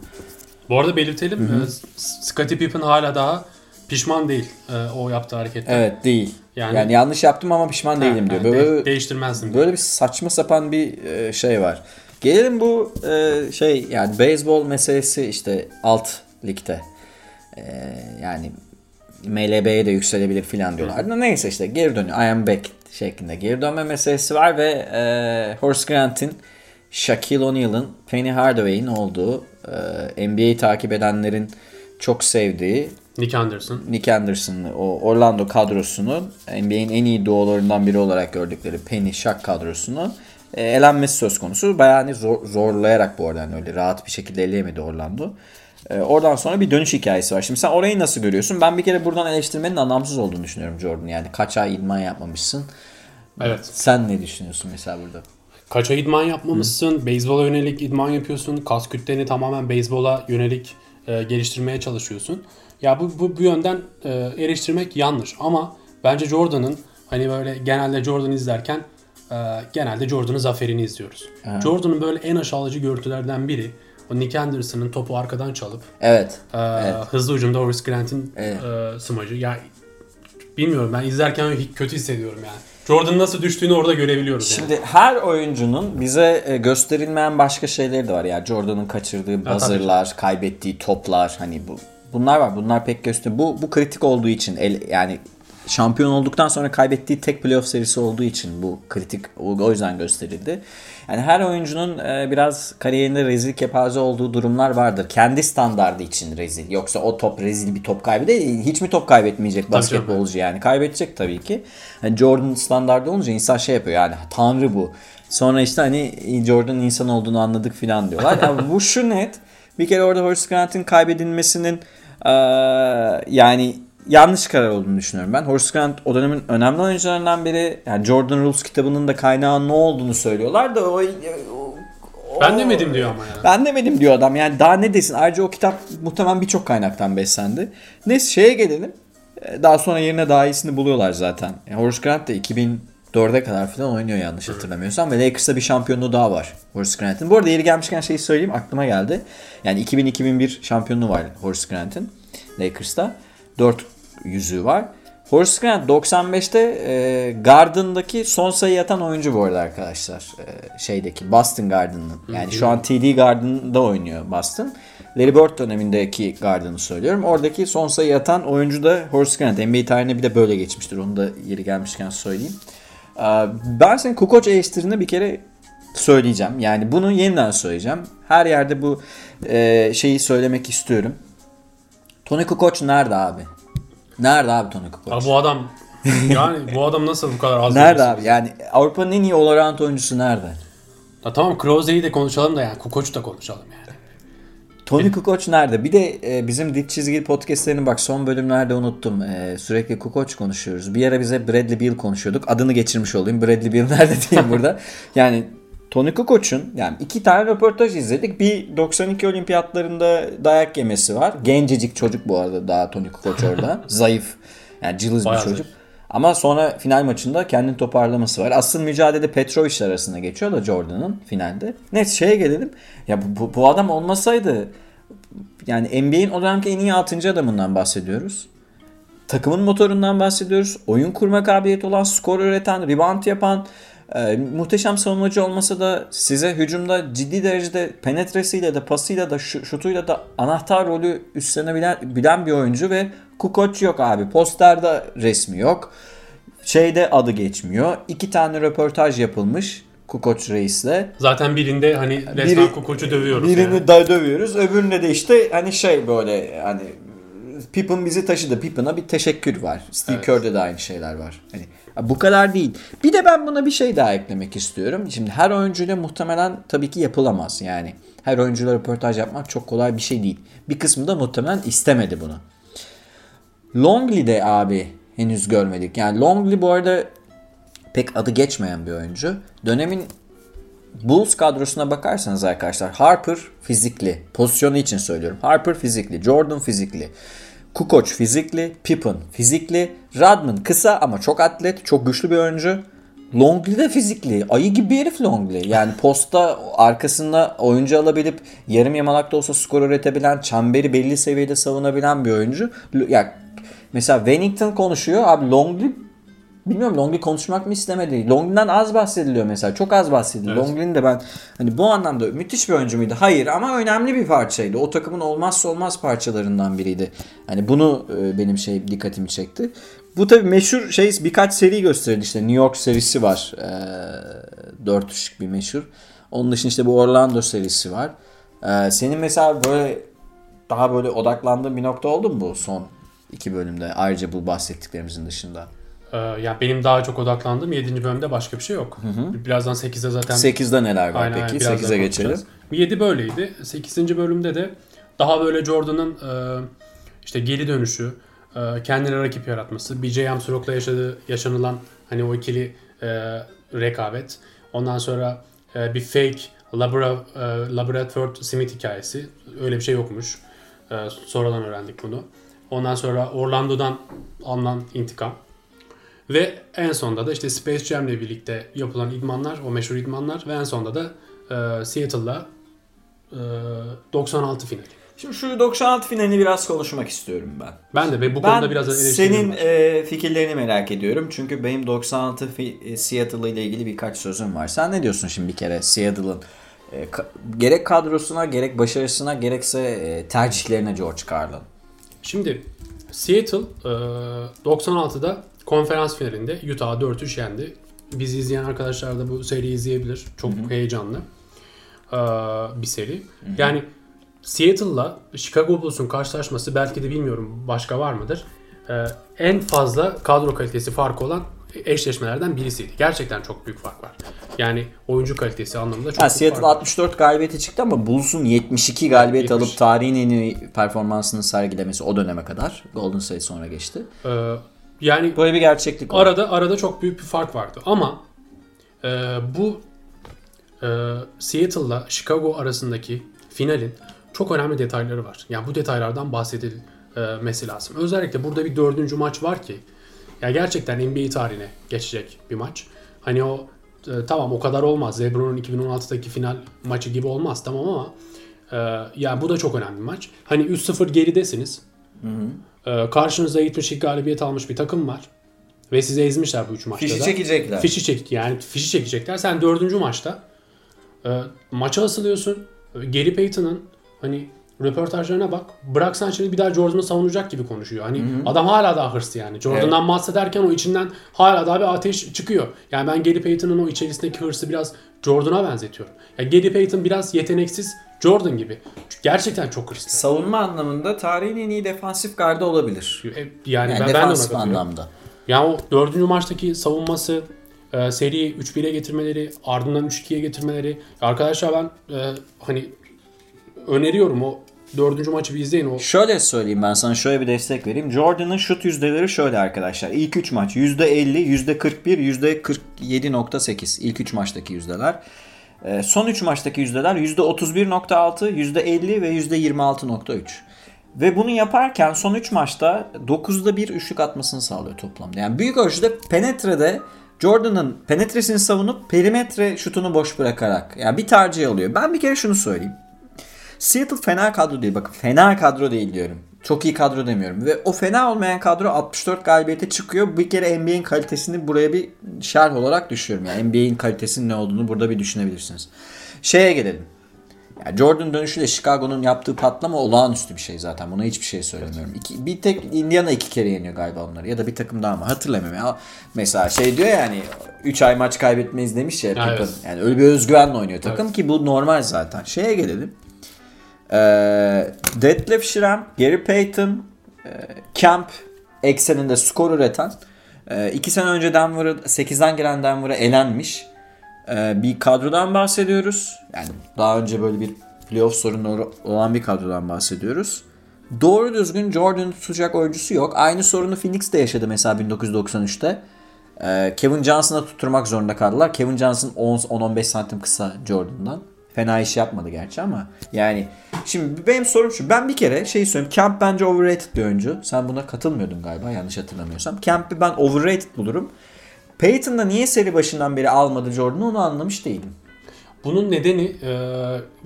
bu arada belirtelim e, Scottie Pippen hala daha pişman değil e, o yaptığı hareketten. Evet değil. Yani- Yani, yanlış yaptım ama pişman değilim diyor. Yani de- Böyle, değiştirmezdim. diyor. böyle bir saçma sapan bir e, şey var. Gelelim bu e, şey yani beyzbol meselesi işte alt ligde. E, yani MLB'ye de yükselebilir filan diyorlar. Da Neyse işte geri dönüyor. I am back şeklinde geri dönme meselesi var ve e, Horace Grant'in Shaquille O'Neal'ın Penny Hardaway'in olduğu e, NBA'yi takip edenlerin çok sevdiği Nick Anderson. Nick Anderson'ı o Orlando kadrosunun NBA'in en iyi duolarından biri olarak gördükleri Penny Shaq kadrosunu e, elenmesi söz konusu. Bayağı hani zor, zorlayarak bu arada yani öyle rahat bir şekilde eleyemedi Orlando. E, oradan sonra bir dönüş hikayesi var. Şimdi sen orayı nasıl görüyorsun? Ben bir kere buradan eleştirmenin anlamsız olduğunu düşünüyorum Jordan. Yani kaç ay idman yapmamışsın. Evet. Sen ne düşünüyorsun mesela burada? Kaç ay idman yapmamışsın, beyzbola yönelik idman yapıyorsun, kas kütleni tamamen beyzbola yönelik e, geliştirmeye çalışıyorsun. Ya bu, bu, bu yönden e, eleştirmek yanlış ama bence Jordan'ın hani böyle genelde Jordan izlerken e, genelde Jordan'ın zaferini izliyoruz. Jordan'ın böyle en aşağılayıcı görüntülerden biri o Nick Anderson'ın topu arkadan çalıp Evet. e, hızlı ucumda Horace Grant'in Evet. e, smacı. Ya bilmiyorum ben izlerken kötü hissediyorum yani. Jordan'ın nasıl düştüğünü orada görebiliyoruz yani. Şimdi her oyuncunun bize e, gösterilmeyen başka şeyleri de var. Yani Jordan'ın kaçırdığı buzzer'lar, kaybettiği toplar hani bu bunlar var. Bunlar pek göster. Bu bu kritik olduğu için el, yani şampiyon olduktan sonra kaybettiği tek playoff serisi olduğu için bu kritik o, yüzden gösterildi. Yani her oyuncunun e, biraz kariyerinde rezil kepaze olduğu durumlar vardır. Kendi standardı için rezil. Yoksa o top rezil bir top kaybı değil. Hiç mi top kaybetmeyecek basketbolcu yani? Kaybedecek tabii ki. Hani Jordan standardı olunca insan şey yapıyor yani tanrı bu. Sonra işte hani Jordan'ın insan olduğunu anladık filan diyorlar. Yani bu şu net. Bir kere orada Horace Grant'in kaybedilmesinin eee, yani yanlış karar olduğunu düşünüyorum ben. Horace Grant o dönemin önemli oyuncularından biri. Yani Jordan Rules kitabının da kaynağı ne olduğunu söylüyorlar da o, o- Ben demedim diyor ama yani. ben demedim diyor adam. Yani daha ne desin? Ayrıca o kitap muhtemelen birçok kaynaktan beslendi. Neyse şeye gelelim. Ee, Daha sonra yerine daha iyisini buluyorlar zaten. Yani Horace Grant da 2004'e kadar falan oynuyor yanlış hatırlamıyorsam. Ve Lakers'ta bir şampiyonluğu daha var Horace Grant'in. Bu arada yeri gelmişken şeyi söyleyeyim aklıma geldi. Yani 2000-2001 şampiyonluğu var Horace Grant'in Lakers'ta. 4 yüzüğü var. Horace Grant 95'te e, Garden'daki son sayı atan oyuncu bu arada arkadaşlar. E, şeydeki Boston Garden'ın. Yani şu an TD Garden'da oynuyor Boston. Larry Bird dönemindeki Garden'ı söylüyorum. Oradaki son sayı atan oyuncu da Horace Grant. NBA tarihine bir de böyle geçmiştir. Onu da yeri gelmişken söyleyeyim. E, ben senin Kukoc eleştirini bir kere söyleyeceğim. Yani bunu yeniden söyleyeceğim. Her yerde bu e, şeyi söylemek istiyorum. Tony Kukoc nerede abi? Nerede abi Tony Kukoc? Abi bu adam yani bu adam nasıl bu kadar az Nerede abi? Yani Avrupa'nın en iyi all oyuncusu nerede? Ya tamam Kroze'yi de konuşalım da yani Kukoc'u da konuşalım yani. Tony Kukoc nerede? Bir de e, bizim dik çizgili podcastlerini bak son bölümlerde unuttum. E, sürekli Kukoc konuşuyoruz. Bir ara bize Bradley Beal konuşuyorduk. Adını geçirmiş olayım. Bradley Beal nerede diyeyim burada. Yani Tony Kukoc'un yani iki tane röportaj izledik. Bir 92 olimpiyatlarında dayak yemesi var. Gencecik çocuk bu arada daha Tony Kukoc orada. Zayıf. Yani cılız bir Bayağı çocuk. zayıf. Ama sonra final maçında kendini toparlaması var. Asıl mücadele Petrovic arasında geçiyor da Jordan'ın finalde. Neyse şeye gelelim. Ya bu, bu, bu adam olmasaydı yani NBA'in o dönemki en iyi 6. adamından bahsediyoruz. Takımın motorundan bahsediyoruz. Oyun kurma kabiliyeti olan, skor üreten, rebound yapan, e, muhteşem savunmacı olmasa da size hücumda ciddi derecede penetresiyle de pasıyla da şu- şutuyla da anahtar rolü üstlenebilen bilen bir oyuncu ve Kukoc yok abi. Posterde resmi yok. Şeyde adı geçmiyor. İki tane röportaj yapılmış Kukoc reisle. Zaten birinde hani resmen Kukoc'u dövüyoruz. Birini yani. da dövüyoruz. Öbüründe de işte hani şey böyle hani Pippen bizi taşıdı. Pippen'a bir teşekkür var. Steve Evet. Kerr'de de aynı şeyler var. Hani bu kadar değil. Bir de ben buna bir şey daha eklemek istiyorum. Şimdi her oyuncuyla muhtemelen tabii ki yapılamaz. Yani her oyuncuyla röportaj yapmak çok kolay bir şey değil. Bir kısmı da muhtemelen istemedi bunu. Longley'de abi henüz görmedik. Yani Longley bu arada pek adı geçmeyen bir oyuncu. Dönemin Bulls kadrosuna bakarsanız arkadaşlar Harper fizikli. Pozisyonu için söylüyorum. Harper fizikli. Jordan fizikli. Kukoc fizikli. Pippen fizikli. Rodman kısa ama çok atlet. Çok güçlü bir oyuncu. Longley de fizikli. Ayı gibi bir herif Longley. Yani posta arkasında oyuncu alabilip yarım yamalakta olsa skor üretebilen, çemberi belli seviyede savunabilen bir oyuncu. Ya mesela Wennington konuşuyor. Abi Longley Bilmiyorum Longley konuşmak mı istemedi? Longley'den az bahsediliyor mesela. Çok az bahsediliyor. Evet. Longley'in de ben hani bu anlamda müthiş bir oyuncu muydu? Hayır ama önemli bir parçaydı. O takımın olmazsa olmaz parçalarından biriydi. Hani bunu e, benim şey dikkatimi çekti. Bu tabii meşhur şey birkaç seri gösterildi işte. New York serisi var. Ee, 4 ışık bir meşhur. Onun dışında işte bu Orlando serisi var. Ee, senin mesela böyle daha böyle odaklandığın bir nokta oldu mu bu son iki bölümde? Ayrıca bu bahsettiklerimizin dışında. Ee, yani benim daha çok odaklandığım 7. bölümde başka bir şey yok. Birazdan 8'de zaten 8'de neler var Aynen, aynen, peki? birazdan 8'e geçelim. konuşacağız. 7 böyleydi. 8. bölümde de daha böyle Jordan'ın e, işte geri dönüşü, e, kendine rakip yaratması, BJ Armstrong'la yaşadığı yaşanılan hani o ikili e, rekabet. Ondan sonra bir fake Labra, Labradford Smith hikayesi. Öyle bir şey yokmuş. Sonradan öğrendik bunu. Ondan sonra Orlando'dan alınan intikam. Ve en sonunda da işte Space Jam'le birlikte yapılan idmanlar, o meşhur idmanlar ve en sonunda da e, Seattle'la e, 96 final. Şimdi şu 96 finalini biraz konuşmak istiyorum ben. Ben de ve bu Ben konuda biraz senin var. e, fikirlerini merak ediyorum. Çünkü benim 96 fi- e, Seattle ile ilgili birkaç sözüm var. Sen ne diyorsun şimdi bir kere Seattle'ın e, ka- gerek kadrosuna, gerek başarısına, gerekse e, tercihlerine George Karl'ın? Şimdi Seattle e, 96'da konferans finalinde Utah'ı 4-3 yendi. Bizi izleyen arkadaşlar da bu seriyi izleyebilir. Çok heyecanlı e, bir seri. Yani Seattle'la Chicago Bulls'un karşılaşması belki de bilmiyorum başka var mıdır? E, en fazla kadro kalitesi farkı olan eşleşmelerden birisiydi. Gerçekten çok büyük fark var. Yani oyuncu kalitesi anlamında çok Ha, büyük Seattle fark var. 64 galibiyeti çıktı ama Bulls'un 72 galibiyet 70. alıp tarihin en iyi performansını sergilemesi o döneme kadar. Golden State sonra geçti. E, yani Böyle bir gerçeklik var. Arada arada çok büyük bir fark vardı ama e, bu e, Seattle'la Chicago arasındaki finalin çok önemli detayları var. Yani bu detaylardan bahsedilmesi lazım. Özellikle burada bir dördüncü maç var ki ya gerçekten NBA tarihine geçecek bir maç. Hani o e, tamam o kadar olmaz. LeBron'un 2016'daki final maçı gibi olmaz tamam ama e, yani bu da çok önemli bir maç. Hani 3-0 geridesiniz. Ee, karşınızda 72 galibiyet almış bir takım var. Ve sizi ezmişler bu üç maçta Fişi da. çekecekler. Fişi çek yani fişi çekecekler. Sen dördüncü maçta e, maça asılıyorsun. Gary Payton'ın hani röportajlarına bak. Bıraksan şimdi bir daha Jordan'ı savunacak gibi konuşuyor. Hani adam hala daha hırslı yani. Jordan'dan bahsederken o içinden hala daha bir ateş çıkıyor. Yani ben Gary Payton'ın o içerisindeki hırsı biraz Jordan'a benzetiyorum. Yani Gary Payton biraz yeteneksiz Jordan gibi. Gerçekten çok hırslı. Savunma anlamında tarihin en iyi defansif gardı olabilir. E, Yani, Yani ben, ben de ona defansif anlamda. Yani o dördüncü maçtaki savunması, e, seriyi 3-1'e getirmeleri, ardından 3-2'ye getirmeleri. Arkadaşlar ben e, hani öneriyorum o dördüncü maçı bir izleyin. O Şöyle söyleyeyim ben sana şöyle bir destek vereyim. Jordan'ın şut yüzdeleri şöyle arkadaşlar. İlk 3 maç %50, %41, %47.8. İlk 3 maçtaki yüzdeler. Ee, Son 3 maçtaki yüzdeler %31.6, %50 ve %26.3. Ve bunu yaparken son 3 maçta 9'da 1 üçlük atmasını sağlıyor toplamda. Yani büyük ölçüde penetrede Jordan'ın penetresini savunup perimetre şutunu boş bırakarak yani bir tercih alıyor. Ben bir kere şunu söyleyeyim. Seattle fena kadro değil. Bakın fena kadro değil diyorum. Çok iyi kadro demiyorum. Ve o fena olmayan kadro 64 galibiyete çıkıyor. Bir kere NBA'in kalitesini buraya bir şerh olarak düşüyorum. Yani NBA'in kalitesinin ne olduğunu burada bir düşünebilirsiniz. Şeye gelelim. Yani Jordan dönüşüyle Chicago'nun yaptığı patlama olağanüstü bir şey zaten. Buna hiçbir şey söylemiyorum. İki, bir tek Indiana iki kere yeniyor galiba onları. Ya da bir takım daha mı hatırlamıyorum. Ya, mesela şey diyor yani 3 ay maç kaybetmeyiz demiş ya Evet. Pippen. Yani öyle bir özgüvenle oynuyor takım ki bu normal zaten. Şeye gelelim. Ee, Detlef Schrempf, Gary Payton, e, Camp ekseninde skor üreten, e, iki sene önce Denver'ı 8'den gelen Denver'a elenmiş e, bir kadrodan bahsediyoruz. Yani daha önce böyle bir playoff sorunu olan bir kadrodan bahsediyoruz. Doğru düzgün Jordan tutacak oyuncusu yok. Aynı sorunu Phoenix de yaşadı mesela 1993'te. Ee, Kevin Johnson'a tutturmak zorunda kaldılar. Kevin Johnson 10-15 santim kısa Jordan'dan. Fena iş yapmadı gerçi ama yani şimdi benim sorum şu. Ben bir kere şey söyleyeyim. Camp bence overrated bir oyuncu. Sen buna katılmıyordun galiba yanlış hatırlamıyorsam. Camp'i ben overrated bulurum. Peyton'da niye seri başından beri almadı Jordan'ı onu anlamış değilim. bunun nedeni e,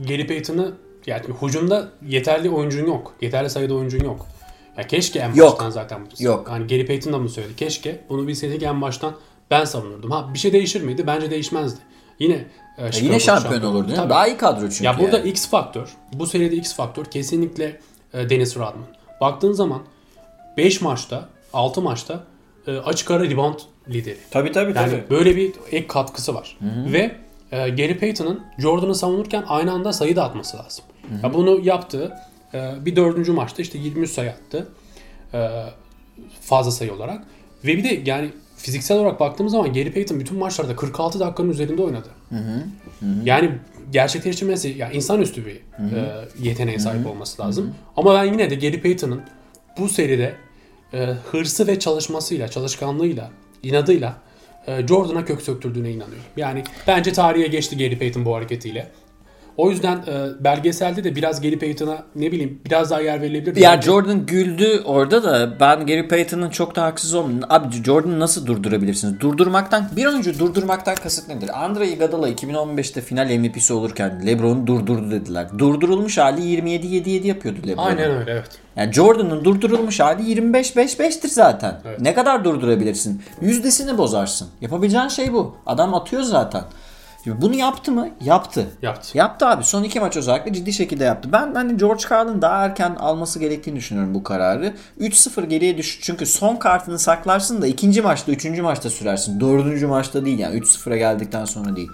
Gary Payton'ı yani hücumda yeterli oyuncun yok. Yeterli sayıda oyuncun yok. Ya keşke en Yok. baştan zaten Yok. Hani Gary Payton da bunu söyledi. Keşke bunu bilseydik en baştan ben savunurdum. Ha bir şey değişir miydi? Bence değişmezdi. Yine Ya Chicago yine şampiyon şampiyon olurdu. değil mi? Tabii. Daha iyi kadro çünkü. Ya burada yani. X faktör, bu seride X faktör kesinlikle e, Dennis Rodman. Baktığın zaman 5 maçta, 6 maçta e, açık ara rebound lideri. Tabii tabii Yani tabii. böyle bir ek katkısı var. Ve e, Gary Payton'ın Jordan'ı savunurken aynı anda sayı da atması lazım. Ya bunu yaptı. E, bir dördüncü maçta işte 23 sayı attı. E, fazla sayı olarak. Ve bir de yani fiziksel olarak baktığımız zaman Gary Payton bütün maçlarda 46 dakikanın üzerinde oynadı. Yani gerçekleştirmesi yani insanüstü bir e, yeteneğe sahip olması lazım. Ama ben yine de Gary Payton'ın bu seride e, hırsı ve çalışmasıyla, çalışkanlığıyla, inadıyla e, Jordan'a kök söktürdüğüne inanıyorum. Yani bence tarihe geçti Gary Payton bu hareketiyle. O yüzden e, belgeselde de biraz Gary Payton'a ne bileyim biraz daha yer verilebilir. Ya Jordan güldü orada da ben Gary Payton'ın çok da haksız olmadım. Abi Jordan'ı nasıl durdurabilirsiniz? Durdurmaktan bir oyuncu durdurmaktan kasıt nedir? Andre Iguodala 2015'te final MVP'si olurken LeBron'u durdurdu dediler. Durdurulmuş hali 27-7-7 yapıyordu LeBron. Aynen öyle evet. Yani Jordan'ın durdurulmuş hali 25-5-5'tir zaten. Evet. Ne kadar durdurabilirsin? Yüzdesini bozarsın. Yapabileceğin şey bu. Adam atıyor zaten. Bunu yaptı mı? Yaptı. Yaptı. Yaptı abi. Son iki maç özellikle ciddi şekilde yaptı. Ben hani George Karl'ın daha erken alması gerektiğini düşünüyorum bu kararı. 3-0 geriye düş. Çünkü son kartını saklarsın da ikinci maçta, üçüncü maçta sürersin. Dördüncü maçta değil yani. 3-0'a geldikten sonra değil.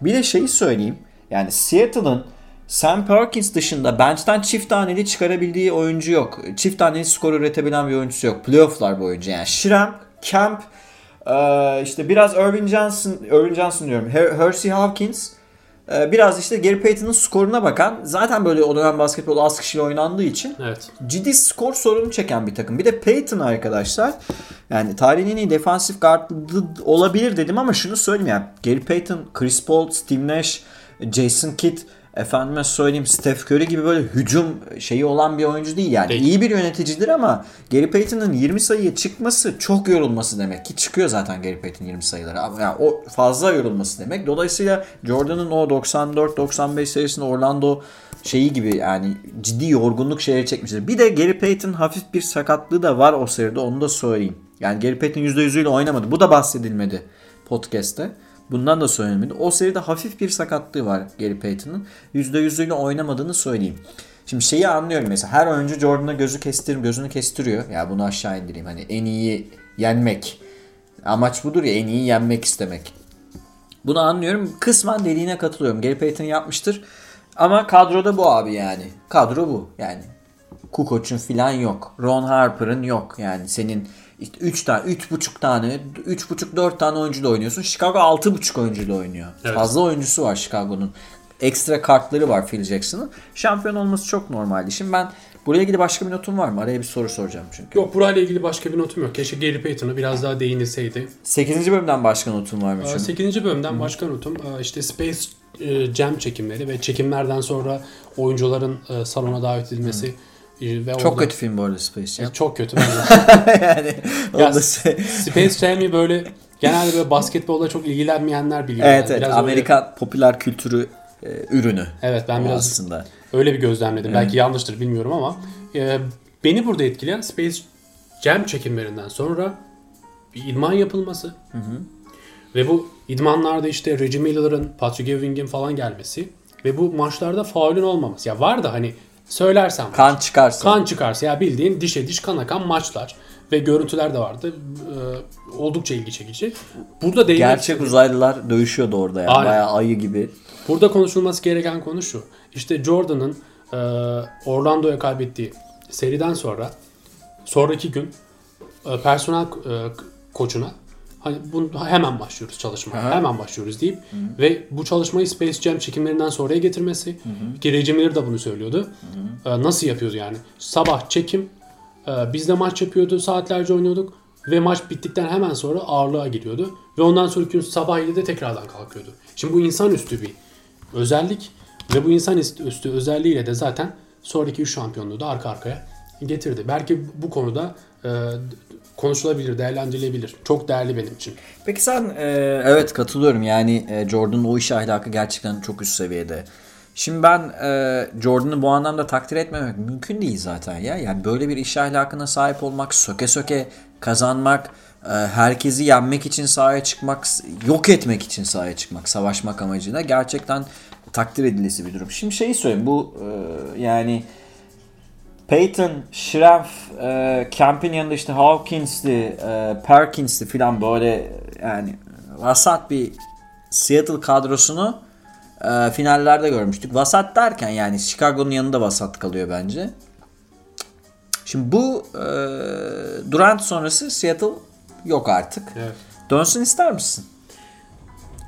Bir de şeyi söyleyeyim. Yani Seattle'ın Sam Perkins dışında bench'ten çift taneli çıkarabildiği oyuncu yok. Çift taneli skor üretebilen bir oyuncusu yok. Playoff'lar boyunca yani. Schramm, Camp, ee, işte biraz Irvin Johnson, Irvin Johnson diyorum. Her- Hersey Hawkins, ee, biraz işte Gary Payton'ın skoruna bakan zaten böyle o dönem basketbol az kişiyle oynandığı için Evet. ciddi skor sorunu çeken bir takım. Bir de Payton arkadaşlar yani tarihin en iyi defansif guard olabilir dedim ama şunu söyleyeyim yani Gary Payton, Chris Paul, Steve Nash, Jason Kidd efendime söyleyeyim Steph Curry gibi böyle hücum şeyi olan bir oyuncu değil yani. Değil. iyi bir yöneticidir ama Gary Payton'ın 20 sayıya çıkması çok yorulması demek ki çıkıyor zaten Gary Payton 20 sayılara. Ama yani o fazla yorulması demek. Dolayısıyla Jordan'ın o 94-95 serisinde Orlando şeyi gibi yani ciddi yorgunluk şehre çekmiştir. Bir de Gary Payton hafif bir sakatlığı da var o seride onu da söyleyeyim. Yani Gary Payton %100'üyle oynamadı. Bu da bahsedilmedi podcast'te. Bundan da söylenmedi. O seride hafif bir sakatlığı var Gary Payton'ın. %100'üyle oynamadığını söyleyeyim. Şimdi şeyi anlıyorum mesela her oyuncu Jordan'a gözü kestir, gözünü kestiriyor. Ya bunu aşağı indireyim. Hani en iyi yenmek. Amaç budur ya en iyi yenmek istemek. Bunu anlıyorum. Kısmen dediğine katılıyorum. Gary Payton yapmıştır. Ama kadroda bu abi yani. Kadro bu yani. Kukoc'un filan yok. Ron Harper'ın yok. Yani senin işte 3 tane, 3,5 tane, 3,5 4 tane oyuncuyla oynuyorsun. Chicago 6,5 oyuncuyla oynuyor. Evet. Fazla oyuncusu var Chicago'nun. Ekstra kartları var Phil Jackson'ın. Şampiyon olması çok normaldi. Şimdi ben buraya ilgili başka bir notum var mı? Araya bir soru soracağım çünkü. Yok burayla ilgili başka bir notum yok. Keşke Gary Payton'a biraz daha değinilseydi. 8. bölümden başka notum var mı? Şimdi? 8. bölümden başka notum işte Space e, Jam çekimleri ve çekimlerden sonra oyuncuların e, salona davet edilmesi e, ve Çok orada- kötü film bu arada Space Jam. Çok kötü yani Ya, söyle- Space Jam'i böyle genelde böyle basketbolla çok ilgilenmeyenler biliyor. Evet yani. evet Biraz öyle- popüler kültürü e, ürünü evet ben biraz aslında. öyle bir gözlemledim. Belki yanlıştır bilmiyorum ama e, beni burada etkileyen Space Jam çekimlerinden sonra bir idman yapılması ve bu idmanlarda işte Reggie Miller'ın, Patrick Ewing'in falan gelmesi ve bu maçlarda faulün olmaması. Ya var da hani söylersem Kan çıkarsa. kan çıkarsa ya bildiğin dişe diş kan akan maçlar ve görüntüler de vardı. Ee, oldukça ilgi çekici. Burada değinmek Gerçek uzaylılar dövüşüyordu orada ya. Aynen. Bayağı ayı gibi. Burada konuşulması gereken konu şu. İşte Jordan'ın e, Orlando'ya kaybettiği seriden sonra sonraki gün e, personel e, koçuna hani bunu hemen başlıyoruz çalışmaya. Aha. Hemen başlıyoruz deyip ve bu çalışmayı Space Jam çekimlerinden sonraya getirmesi ki Reggie Miller de bunu söylüyordu. E, nasıl yapıyordu yani? Sabah çekim e, biz de maç yapıyordu. Saatlerce oynuyorduk ve maç bittikten hemen sonra ağırlığa giriyordu ve ondan sonraki gün sabah 7'de tekrardan kalkıyordu. Şimdi bu insanüstü bir özellik ve bu insan üstü özelliğiyle de zaten sonraki 3 şampiyonluğu da arka arkaya getirdi. Belki bu konuda e, konuşulabilir, değerlendirilebilir. Çok değerli benim için. Peki sen e, evet katılıyorum yani e, Jordan'ın o iş ahlakı gerçekten çok üst seviyede. Şimdi ben e, Jordan'ı bu anlamda takdir etmemek mümkün değil zaten ya. Yani böyle bir iş ahlakına sahip olmak, söke söke kazanmak, e, herkesi yenmek için sahaya çıkmak, yok etmek için sahaya çıkmak, savaşmak amacıyla gerçekten takdir edilesi bir durum. Şimdi şeyi söyleyeyim bu e, yani Peyton, Schrempf, e, Camp'in yanında işte Hawkins'ti, e, Perkins'ti filan böyle yani vasat bir Seattle kadrosunu e, finallerde görmüştük. Vasat derken yani Chicago'nun yanında vasat kalıyor bence. Şimdi bu e, Durant sonrası Seattle yok artık. Evet. Dönsün ister misin?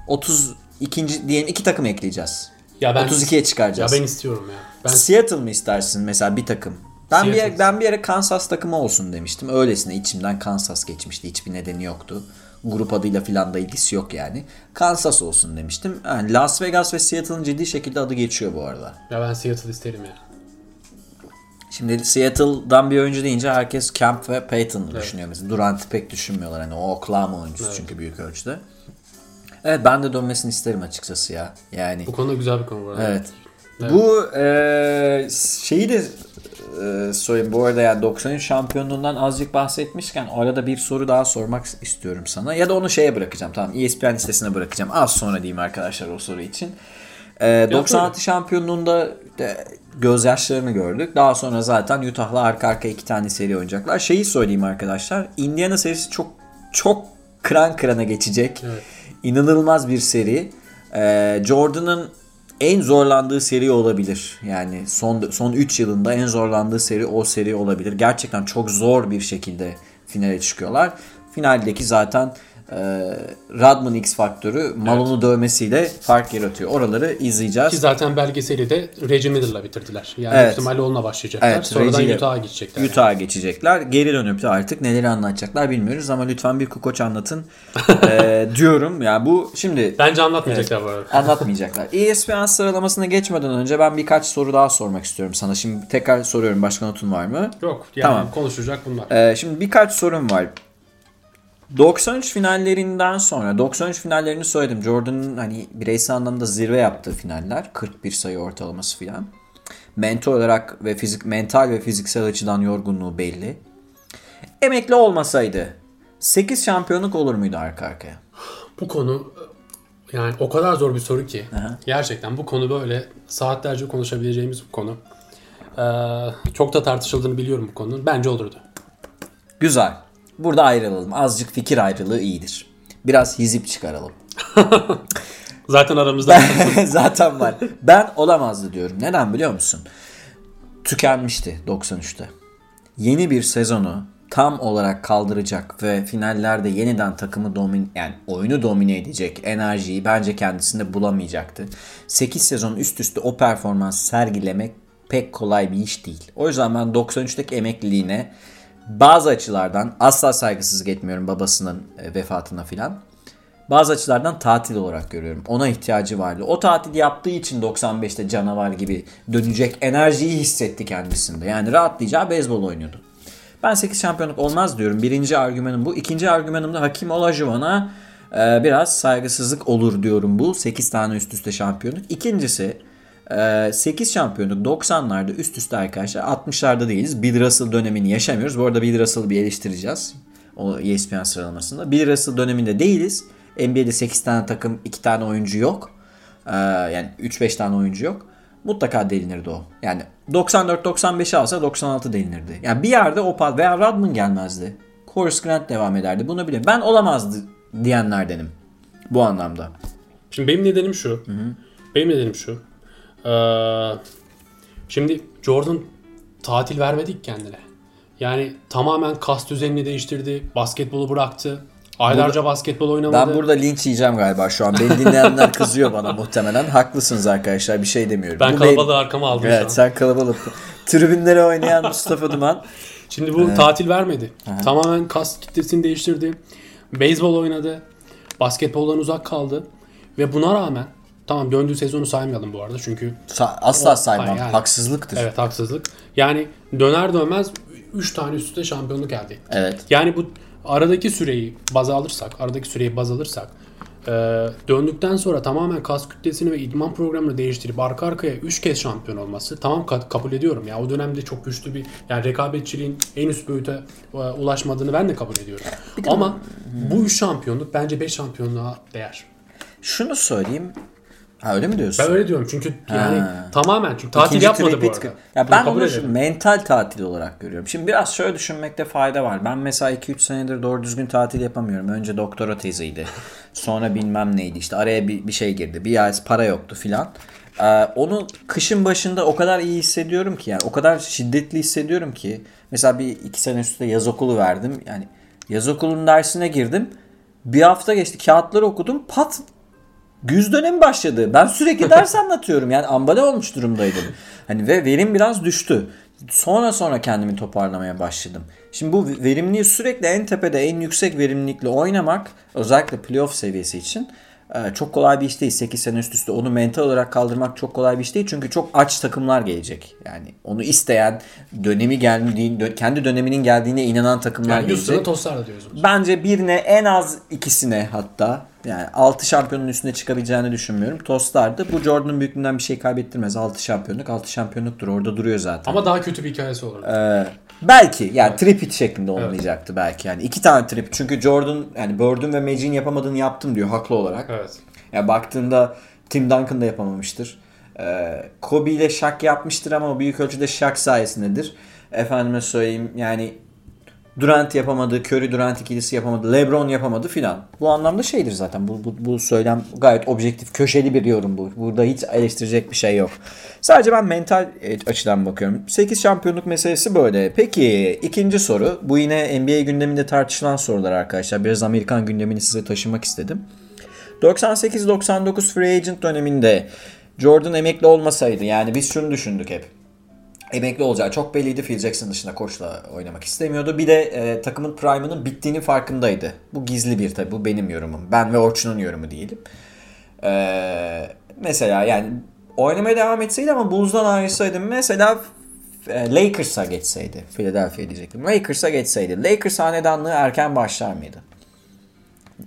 32. diyelim iki takım ekleyeceğiz. Ya ben 32'ye Ya çıkaracağız. ben istiyorum ya. Ben Seattle mı istersin mesela bir takım? Ben bir, Seattle. yere, ben bir yere Kansas takımı olsun demiştim. Öylesine içimden Kansas geçmişti. Hiçbir nedeni yoktu. Grup adıyla filan da ilgisi yok yani. Kansas olsun demiştim. Yani Las Vegas ve Seattle'ın ciddi şekilde adı geçiyor bu arada. ya ben Seattle isterim ya. Şimdi Seattle'dan bir oyuncu deyince herkes Camp ve Payton'ı düşünüyor mesela. Durant'ı pek düşünmüyorlar. Hani o Oklahoma oyuncusu Evet. çünkü büyük ölçüde. Evet ben de dönmesini isterim açıkçası ya. Yani Bu konuda güzel bir konu var. Evet. Bu e, şeyi de e. Bu arada yani 93 şampiyonluğundan azıcık bahsetmişken arada bir soru daha sormak istiyorum sana. Ya da onu şeye bırakacağım. Tamam ESPN listesine bırakacağım. Az sonra diyeyim arkadaşlar o soru için. E, 96 şampiyonluğunda de gözyaşlarını gördük. Daha sonra zaten Utah'la arka arka iki tane seri oynayacaklar. Şeyi söyleyeyim arkadaşlar. Indiana serisi çok çok kıran kırana geçecek. Evet. İnanılmaz bir seri. Ee, Jordan'ın en zorlandığı seri olabilir. Yani son son 3 yılında en zorlandığı seri o seri olabilir. Gerçekten çok zor bir şekilde finale çıkıyorlar. Finaldeki zaten e, Radman X faktörü Malone'u dövmesiyle fark yaratıyor. Oraları izleyeceğiz. Ki zaten belgeseli de Reggie Miller'la bitirdiler. Yani Evet. ihtimalle onunla başlayacaklar. Evet, Sonradan Reggie Utah'a gidecekler. Utah'a geçecekler. Geri dönüp de artık neleri anlatacaklar bilmiyoruz ama lütfen bir kukoç anlatın e, diyorum. Yani bu şimdi Bence anlatmayacaklar bu arada. anlatmayacaklar. ESPN sıralamasına geçmeden önce ben birkaç soru daha sormak istiyorum sana. Şimdi tekrar soruyorum başka notun var mı? Yok yani Tamam. konuşacak bunlar. Ee, şimdi birkaç sorum var. 93 finallerinden sonra 93 finallerini söyledim. Jordan'ın hani bireysel anlamda zirve yaptığı finaller 41 sayı ortalaması filan. mental olarak ve fizik mental ve fiziksel açıdan yorgunluğu belli. Emekli olmasaydı 8 şampiyonluk olur muydu arka arkaya? Bu konu yani o kadar zor bir soru ki. Gerçekten bu konu böyle saatlerce konuşabileceğimiz bir konu. Ee, çok da tartışıldığını biliyorum bu konunun. Bence olurdu. Güzel. Burada ayrılalım. Azıcık fikir ayrılığı iyidir. Biraz hizip çıkaralım. Zaten aramızda Zaten var. Ben olamazdı diyorum. Neden biliyor musun? Tükenmişti 93'te. Yeni bir sezonu tam olarak kaldıracak ve finallerde yeniden takımı domin yani oyunu domine edecek enerjiyi bence kendisinde bulamayacaktı. 8 sezon üst üste o performans sergilemek pek kolay bir iş değil. O yüzden ben 93'teki emekliliğine bazı açılardan asla saygısızlık etmiyorum babasının e, vefatına filan. Bazı açılardan tatil olarak görüyorum. Ona ihtiyacı vardı. O tatil yaptığı için 95'te canavar gibi dönecek enerjiyi hissetti kendisinde. Yani rahatlayacağı beyzbol oynuyordu. Ben 8 şampiyonluk olmaz diyorum. Birinci argümanım bu. İkinci argümanım da Hakim Olajuwon'a e, biraz saygısızlık olur diyorum bu. 8 tane üst üste şampiyonluk. İkincisi 8 şampiyonluk 90'larda üst üste arkadaşlar 60'larda değiliz. Bill Russell dönemini yaşamıyoruz. Bu arada Bill Russell'ı bir eleştireceğiz. O ESPN sıralamasında. Bill Russell döneminde değiliz. NBA'de 8 tane takım 2 tane oyuncu yok. Ee, yani 3-5 tane oyuncu yok. Mutlaka delinirdi o. Yani 94-95'i alsa 96 delinirdi. Yani bir yerde Opal veya Rodman gelmezdi. Horace Grant devam ederdi. Bunu biliyorum. Ben olamazdı diyenlerdenim. Bu anlamda. Şimdi benim nedenim şu. Benim nedenim şu. Ee, şimdi Jordan tatil vermedik kendine. Yani tamamen kas düzenini değiştirdi. Basketbolu bıraktı. Aylarca basketbol oynamadı. Ben burada linç yiyeceğim galiba şu an. Beni dinleyenler kızıyor bana muhtemelen. Haklısınız arkadaşlar. Bir şey demiyorum. ben Bu kalabalığı arkama aldım Evet şu an. sen kalabalık. Tribünlere oynayan Mustafa Duman. Şimdi bu tatil vermedi. Tamamen kas kitlesini değiştirdi. Beyzbol oynadı. Basketboldan uzak kaldı. Ve buna rağmen tamam döndüğü sezonu saymayalım bu arada çünkü Sa- asla O- saymam. Yani. Haksızlıktır. evet haksızlık. Yani döner dönmez 3 tane üst üste şampiyonluk elde etti. Evet. Yani bu aradaki süreyi baz alırsak, aradaki süreyi baz alırsak e, döndükten sonra tamamen kas kütlesini ve idman programını değiştirip arka arkaya 3 kez şampiyon olması tamam ka- kabul ediyorum. Ya o dönemde çok güçlü bir yani rekabetçiliğin en üst boyuta e, ulaşmadığını ben de kabul ediyorum. Ama bu 3 şampiyonluk bence 5 şampiyonluğa değer. Şunu söyleyeyim. Ha öyle mi diyorsun? Ben öyle diyorum çünkü yani Ha. tamamen çünkü tatil İkinci yapmadı bu arada. Ya Bunu ben ederim. şu mental tatil olarak görüyorum. Şimdi biraz şöyle düşünmekte fayda var. Ben mesela 2-3 senedir doğru düzgün tatil yapamıyorum. Önce doktora teziydi. Sonra bilmem neydi. İşte araya bir, bir şey girdi. Bir ay para yoktu filan. Ee, onu kışın başında o kadar iyi hissediyorum ki yani o kadar şiddetli hissediyorum ki mesela bir iki sene üstte yaz okulu verdim yani yaz okulunun dersine girdim bir hafta geçti kağıtları okudum pat güz dönemi başladı. Ben sürekli ders anlatıyorum. Yani ambale olmuş durumdaydım. Hani ve verim biraz düştü. Sonra sonra kendimi toparlamaya başladım. Şimdi bu verimliği sürekli en tepede en yüksek verimlilikle oynamak özellikle playoff seviyesi için e, çok kolay bir iş değil. 8 sene üst üste onu mental olarak kaldırmak çok kolay bir iş değil. Çünkü çok aç takımlar gelecek. Yani onu isteyen, dönemi geldiğin, kendi döneminin geldiğine inanan takımlar Yani gelecek. Houston'a Toslar diyoruz. Bence birine en az ikisine hatta yani 6 şampiyonun üstüne çıkabileceğini düşünmüyorum. Tostlardı. Bu Jordan'ın büyüklüğünden bir şey kaybettirmez. 6 şampiyonluk 6 şampiyonluktur. Orada duruyor zaten. Ama daha kötü bir hikayesi olurdu. Ee, belki yani tripit şeklinde olmayacaktı belki. Yani iki tane trip. Çünkü Jordan yani Bird'ün ve Magic'in yapamadığını yaptım diyor haklı olarak. Evet. Ya baktığında Tim Duncan da yapamamıştır. Ee, Kobe ile Shaq yapmıştır ama büyük ölçüde Shaq sayesindedir. Efendime söyleyeyim yani Durant yapamadı, Curry Durant ikilisi yapamadı, LeBron yapamadı filan. Bu anlamda şeydir zaten. Bu, bu, bu söylem gayet objektif, köşeli bir yorum bu. Burada hiç eleştirecek bir şey yok. Sadece ben mental e, açıdan bakıyorum. 8 şampiyonluk meselesi böyle. Peki ikinci soru. Bu yine NBA gündeminde tartışılan sorular arkadaşlar. Biraz Amerikan gündemini size taşımak istedim. 98-99 free agent döneminde Jordan emekli olmasaydı yani biz şunu düşündük hep. Emekli olacağı çok belliydi. Phil Jackson dışında koçla oynamak istemiyordu. Bir de e, takımın prime'ının bittiğinin farkındaydı. Bu gizli bir tabi. Bu benim yorumum. Ben ve Orçun'un yorumu diyelim. E, mesela yani oynamaya devam etseydi ama Bulls'dan ayrılsaydı mesela e, Lakers'a geçseydi. Philadelphia diyecektim. Lakers'a geçseydi. Lakers hanedanlığı erken başlar mıydı?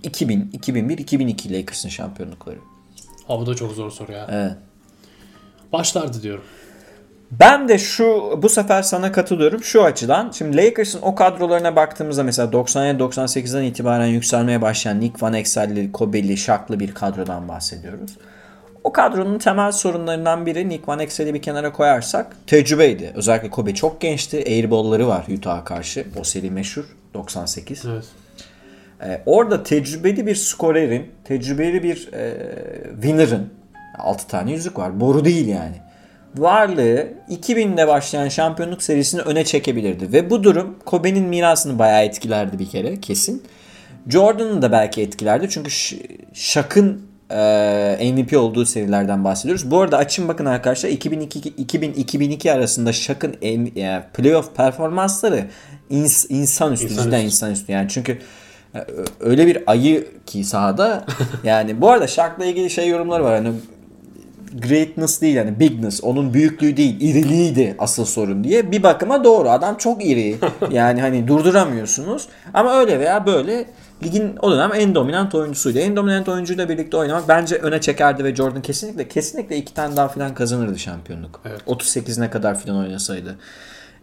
2000, 2001, 2002 Lakers'ın şampiyonlukları. Abi bu da çok zor soru ya. Evet. Başlardı diyorum. Ben de şu bu sefer sana katılıyorum şu açıdan. Şimdi Lakers'ın o kadrolarına baktığımızda mesela 97-98'den itibaren yükselmeye başlayan Nick Van Excel'li, Kobe'li, Shaq'lı bir kadrodan bahsediyoruz. O kadronun temel sorunlarından biri Nick Van Excel'i bir kenara koyarsak tecrübeydi. Özellikle Kobe çok gençti. Airball'ları var Utah'a karşı. O seri meşhur 98. Evet. Ee, orada tecrübeli bir skorerin, tecrübeli bir e, winner'ın 6 tane yüzük var. Boru değil yani. Varlığı 2000'de başlayan şampiyonluk serisini öne çekebilirdi. Ve bu durum Kobe'nin mirasını bayağı etkilerdi bir kere kesin. Jordan'ın da belki etkilerdi. Çünkü Shaq'ın e, MVP olduğu serilerden bahsediyoruz. Bu arada açın bakın arkadaşlar 2002-2002 arasında Shaq'ın yani playoff performansları ins- insanüstü. İnsanüstü. Cidden insanüstü. Yani çünkü e, öyle bir ayı ki sahada. yani bu arada Shaq'la ilgili şey yorumları var. Hani greatness değil yani bigness onun büyüklüğü değil iriliğiydi asıl sorun diye bir bakıma doğru adam çok iri yani hani durduramıyorsunuz ama öyle veya böyle ligin o dönem en dominant oyuncusuydu en dominant oyuncuyla birlikte oynamak bence öne çekerdi ve Jordan kesinlikle kesinlikle iki tane daha falan kazanırdı şampiyonluk Evet. 38'ine kadar falan oynasaydı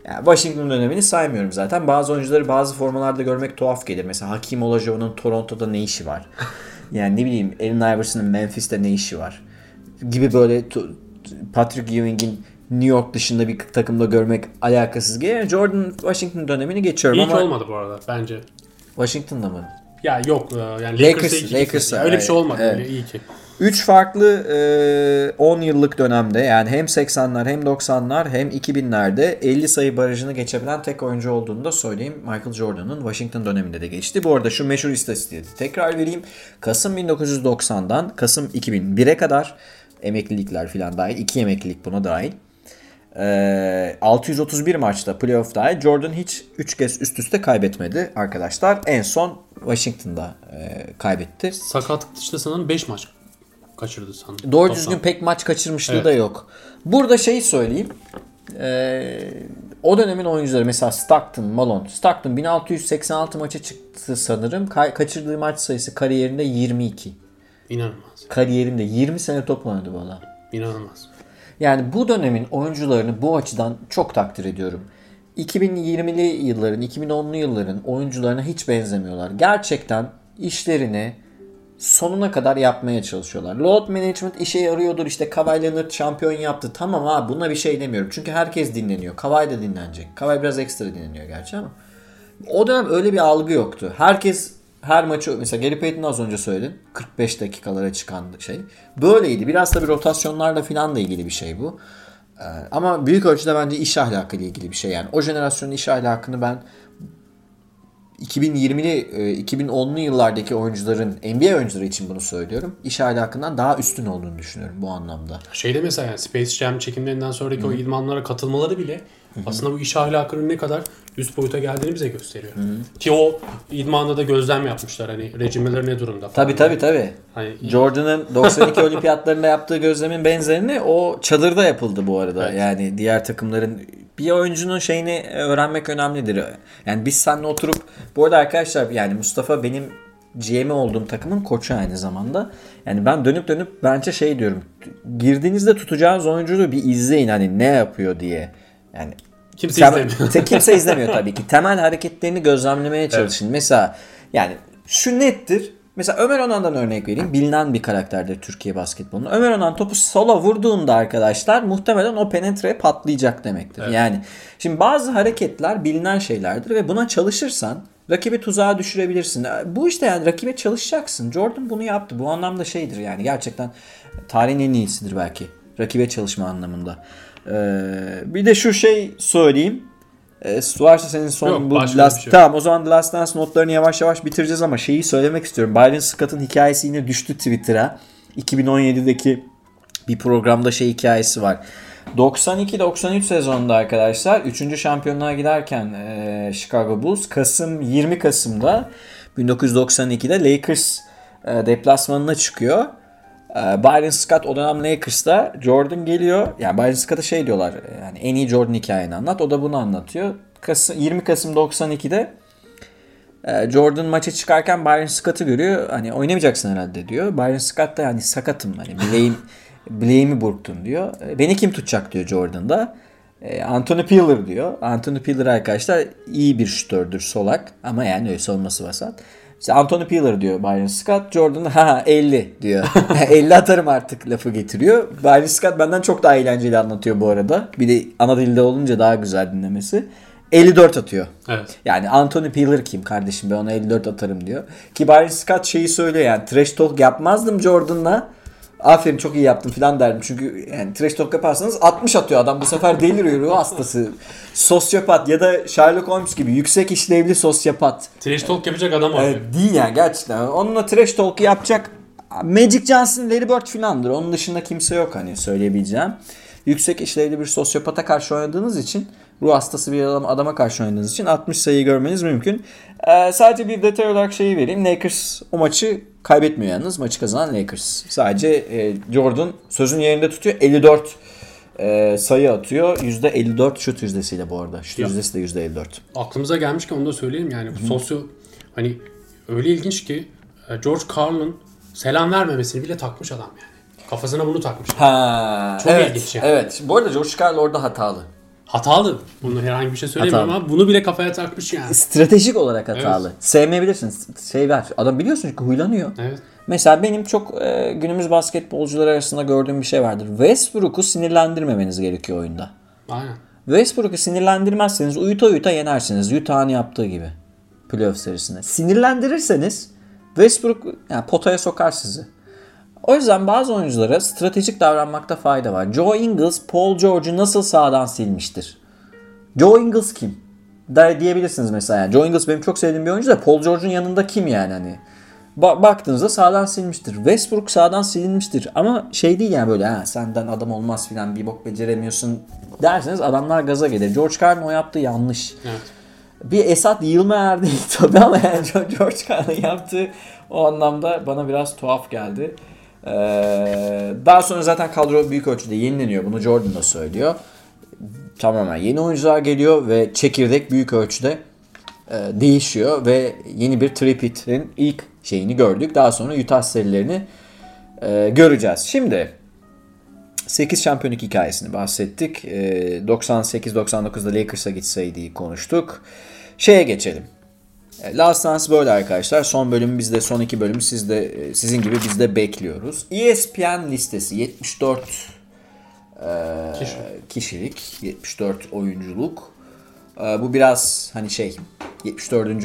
yani Washington dönemini saymıyorum zaten. Bazı oyuncuları bazı formalarda görmek tuhaf gelir. Mesela Hakim Olajuwon'un Toronto'da ne işi var? Yani ne bileyim Allen Iverson'ın Memphis'te ne işi var? Gibi böyle Patrick Ewing'in New York dışında bir takımda görmek alakasız gelir. Yani Jordan Washington dönemini geçiyorum İyi ama olmadı bu arada bence. Washington'da mı? Ya yok e, yani Lakers- Lakers'a iki Lakers'a, Öyle bir şey olmadı evet. öyle iyi ki. 3 farklı e, 10 yıllık dönemde yani hem 80'ler hem 90'lar hem 2000'lerde 50 sayı barajını geçebilen tek oyuncu olduğunu da söyleyeyim. Michael Jordan'ın Washington döneminde de geçti. Bu arada şu meşhur istatistiği tekrar vereyim. Kasım 1990'dan Kasım 2001'e kadar emeklilikler falan dahil. 2 emeklilik buna dahil. E, 631 maçta playoff dahil Jordan hiç 3 kez üst üste kaybetmedi arkadaşlar. En son Washington'da e, kaybetti. Sakatlık işte sanırım 5 maç kaçırdı sanırım. Doğru Toplam. düzgün pek maç kaçırmışlığı Evet. da yok. Burada şeyi söyleyeyim. Ee, o dönemin oyuncuları mesela Stockton, Malone. Stockton 1686 maça çıktı sanırım. Ka- kaçırdığı maç sayısı kariyerinde 22. İnanılmaz. Kariyerinde 20 sene top oynadı bu adam. İnanılmaz. Yani bu dönemin oyuncularını bu açıdan çok takdir ediyorum. 2020'li yılların, 2010'lu yılların oyuncularına hiç benzemiyorlar. Gerçekten işlerini sonuna kadar yapmaya çalışıyorlar. Load management işe yarıyordur. İşte Kawhi Leonard şampiyon yaptı. Tamam abi buna bir şey demiyorum. Çünkü herkes dinleniyor. Kawhi de dinlenecek. Kawhi biraz ekstra dinleniyor gerçi ama. O dönem öyle bir algı yoktu. Herkes her maçı mesela Gary Payton az önce söyledin. 45 dakikalara çıkan şey. Böyleydi. Biraz da bir rotasyonlarla falan da ilgili bir şey bu. Ee, ama büyük ölçüde bence iş ahlakıyla ilgili bir şey. Yani o jenerasyonun iş ahlakını ben 2020'li, e, 2010'lu yıllardaki oyuncuların, NBA oyuncuları için bunu söylüyorum. İş ahlakından daha üstün olduğunu düşünüyorum bu anlamda. Şeyde mesela yani Space Jam çekimlerinden sonraki o idmanlara katılmaları bile aslında bu iş ahlakının ne kadar üst boyuta geldiğini bize gösteriyor. Ki o idmanda da gözlem yapmışlar hani Reggie Miller ne durumda falan. Tabii tabii tabii. Hani Jordan'ın 92 olimpiyatlarında yaptığı gözlemin benzerini o çadırda yapıldı bu arada. Evet. Yani diğer takımların bir oyuncunun şeyini öğrenmek önemlidir. Yani biz seninle oturup bu arada arkadaşlar yani Mustafa benim GM olduğum takımın koçu aynı zamanda. Yani ben dönüp dönüp bence şey diyorum. Girdiğinizde tutacağınız oyuncuyu bir izleyin hani ne yapıyor diye. Yani kimse Tem- izlemiyor. te- kimse izlemiyor tabii ki. Temel hareketlerini gözlemlemeye çalışın. Mesela yani şu nettir. Mesela Ömer Onan'dan örnek vereyim. Bilinen bir karakterdir Türkiye basketbolunda. Ömer Onan topu sola vurduğunda arkadaşlar muhtemelen o penetre patlayacak demektir. Yani şimdi bazı hareketler bilinen şeylerdir ve buna çalışırsan rakibi tuzağa düşürebilirsin. Bu işte yani rakibe çalışacaksın. Jordan bunu yaptı. Bu anlamda şeydir yani gerçekten tarihin en iyisidir belki. Rakibe çalışma anlamında. Ee, bir de şu şey söyleyeyim. Ee, varsa senin son Yok, bu Last, şey tamam o zaman Last Dance notlarını yavaş yavaş bitireceğiz ama şeyi söylemek istiyorum. Byron Scott'ın hikayesi yine düştü Twitter'a. 2017'deki bir programda şey hikayesi var. 92-93 sezonunda arkadaşlar 3. şampiyonluğa giderken e, Chicago Bulls Kasım 20 Kasım'da 1992'de Lakers e, deplasmanına çıkıyor. E, Byron Scott o dönem Lakers'ta Jordan geliyor. Yani Byron Scott'a şey diyorlar yani en iyi Jordan hikayeni anlat. O da bunu anlatıyor. Kasım, 20 Kasım 92'de e, Jordan maça çıkarken Byron Scott'ı görüyor. Hani oynamayacaksın herhalde diyor. Byron Scott da yani sakatım hani bileğim bileğimi burktum diyor. E, Beni kim tutacak diyor Jordan da. E, Anthony Peeler diyor. Anthony Peeler arkadaşlar iyi bir şutördür solak ama yani öyle savunması vasat. İşte Anthony Peeler diyor Byron Scott. Jordan ha 50 diyor. 50 atarım artık lafı getiriyor. Byron Scott benden çok daha eğlenceli anlatıyor bu arada. Bir de ana dilde olunca daha güzel dinlemesi. 54 atıyor. Evet. Yani Anthony Peeler kim kardeşim ben ona 54 atarım diyor. Ki Byron Scott şeyi söylüyor yani trash talk yapmazdım Jordan'la. Aferin çok iyi yaptın falan derdim. Çünkü yani trash talk yaparsanız 60 atıyor adam. Bu sefer deliriyor ruh hastası. Sosyopat ya da Sherlock Holmes gibi yüksek işlevli sosyopat. Trash talk yapacak adam arıyor. Evet, değil yani gerçekten. Onunla trash talk yapacak Magic Johnson, Larry Bird filandır. Onun dışında kimse yok hani söyleyebileceğim. Yüksek işlevli bir sosyopata karşı oynadığınız için ruh hastası bir adam, adama karşı oynadığınız için 60 sayı görmeniz mümkün. Ee, sadece bir detay olarak şeyi vereyim. Lakers o maçı kaybetmiyor yalnız. Maçı kazanan Lakers. Sadece e, Jordan sözün yerinde tutuyor. 54 e, sayı atıyor. %54 şut yüzdesiyle bu arada. Şut Ya. yüzdesi de %54. Aklımıza gelmişken onu da söyleyeyim yani. Bu sosyo hani öyle ilginç ki e, George Carlin selam vermemesini bile takmış adam yani. Kafasına bunu takmış. Ha, Çok evet, ilginç yani. Evet. Bu arada George Karl orada hatalı. Hatalı. Bunu herhangi bir şey söylemiyorum Hatalı. ama bunu bile kafaya takmış yani. Stratejik olarak hatalı. Sevmeyebilirsiniz. Şey ver. Adam biliyorsun çünkü huylanıyor. Evet. Mesela benim çok e, günümüz basketbolcuları arasında gördüğüm bir şey vardır. Westbrook'u sinirlendirmemeniz gerekiyor oyunda. Aynen. Westbrook'u sinirlendirmezseniz uyuta uyuta yenersiniz. Utah'ın yaptığı gibi. Playoff serisinde. Sinirlendirirseniz Westbrook yani potaya sokar sizi. O yüzden bazı oyunculara stratejik davranmakta fayda var. Joe Ingles, Paul George'u nasıl sağdan silmiştir? Joe Ingles kim? Der diyebilirsiniz mesela. Yani Joe Ingles benim çok sevdiğim bir oyuncu da Paul George'un yanında kim yani hani? Ba- baktığınızda sağdan silmiştir. Westbrook sağdan silinmiştir. Ama şey değil yani böyle ha senden adam olmaz filan bir bok beceremiyorsun derseniz adamlar gaza gelir. George Carlin o yaptığı yanlış. Evet. Bir Esat yığılma yer değil tabii ama yani George Carlin yaptığı o anlamda bana biraz tuhaf geldi. Ee, daha sonra zaten kadro büyük ölçüde yenileniyor. Bunu Jordan da söylüyor. Tamamen yeni oyuncular geliyor ve çekirdek büyük ölçüde e, değişiyor ve yeni bir tripit'in ilk şeyini gördük. Daha sonra Utah serilerini e, göreceğiz. Şimdi 8 şampiyonluk hikayesini bahsettik. E, 98-99'da Lakers'a gitseydi konuştuk. Şeye geçelim. E, Last Dance böyle arkadaşlar. Son bölüm bizde, son iki bölüm sizde, e, sizin gibi bizde bekliyoruz. ESPN listesi 74 e, Kişi. kişilik, 74 oyunculuk. Bu biraz hani şey 74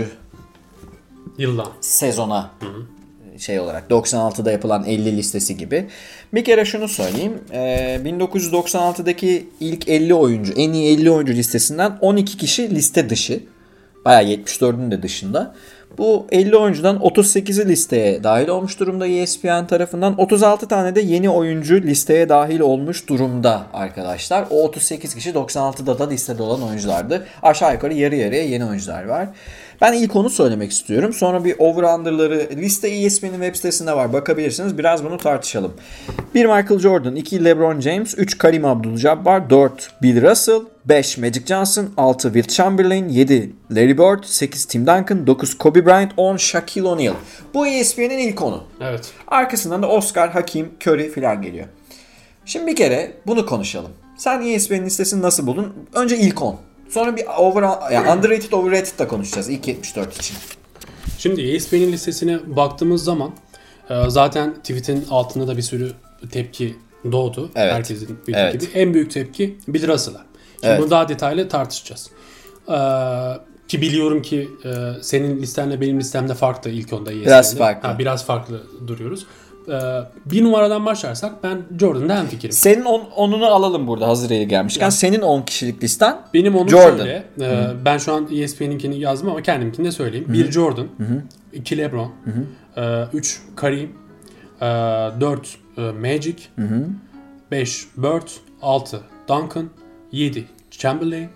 Yıldan. sezona şey olarak 96'da yapılan 50 listesi gibi. Bir kere şunu söyleyeyim. Ee, 1996'daki ilk 50 oyuncu, en iyi 50 oyuncu listesinden 12 kişi liste dışı. Bayağı 74'ün de dışında. Bu 50 oyuncudan 38'i listeye dahil olmuş durumda ESPN tarafından. 36 tane de yeni oyuncu listeye dahil olmuş durumda arkadaşlar. O 38 kişi 96'da da listede olan oyunculardı. Aşağı yukarı yarı yarıya yeni oyuncular var. Ben ilk onu söylemek istiyorum. Sonra bir over-under'ları liste ESPN'in web sitesinde var. Bakabilirsiniz. Biraz bunu tartışalım. 1 Michael Jordan, 2 LeBron James, 3 Karim Abdul-Jabbar, 4 Bill Russell, 5 Magic Johnson, 6 Wilt Chamberlain, 7 Larry Bird, 8 Tim Duncan, 9 Kobe Bryant, 10 Shaquille O'Neal. Bu ESPN'in ilk onu. Evet. Arkasından da Oscar, Hakim, Curry falan geliyor. Şimdi bir kere bunu konuşalım. Sen E ESPN'in listesini nasıl buldun? Önce ilk 10. Sonra bir over, yani underrated, overrated da konuşacağız ilk 74 için. Şimdi ESPN'in listesine baktığımız zaman e, zaten tweet'in altında da bir sürü tepki doğdu. Evet. Herkesin bildiği Evet. gibi. En büyük tepki Bill Russell'a. Şimdi Evet. bunu daha detaylı tartışacağız. Ee, ki biliyorum ki e, senin listenle benim listemde farklı ilk onda ESPN'de. Biraz farklı. Ha, biraz farklı duruyoruz. Ee, bir numaradan başlarsak ben Jordan'da hemfikirim. Senin on, onunu alalım burada hazır yeri gelmişken. Senin 10 kişilik listen Benim onu Jordan. şöyle. e, ben şu an ESPN'inkini yazdım ama kendimkini de söyleyeyim. 1 Jordan, 2 LeBron, 3 Kareem, 4 Magic, 5 Bird, 6 Duncan, 7 Chamberlain,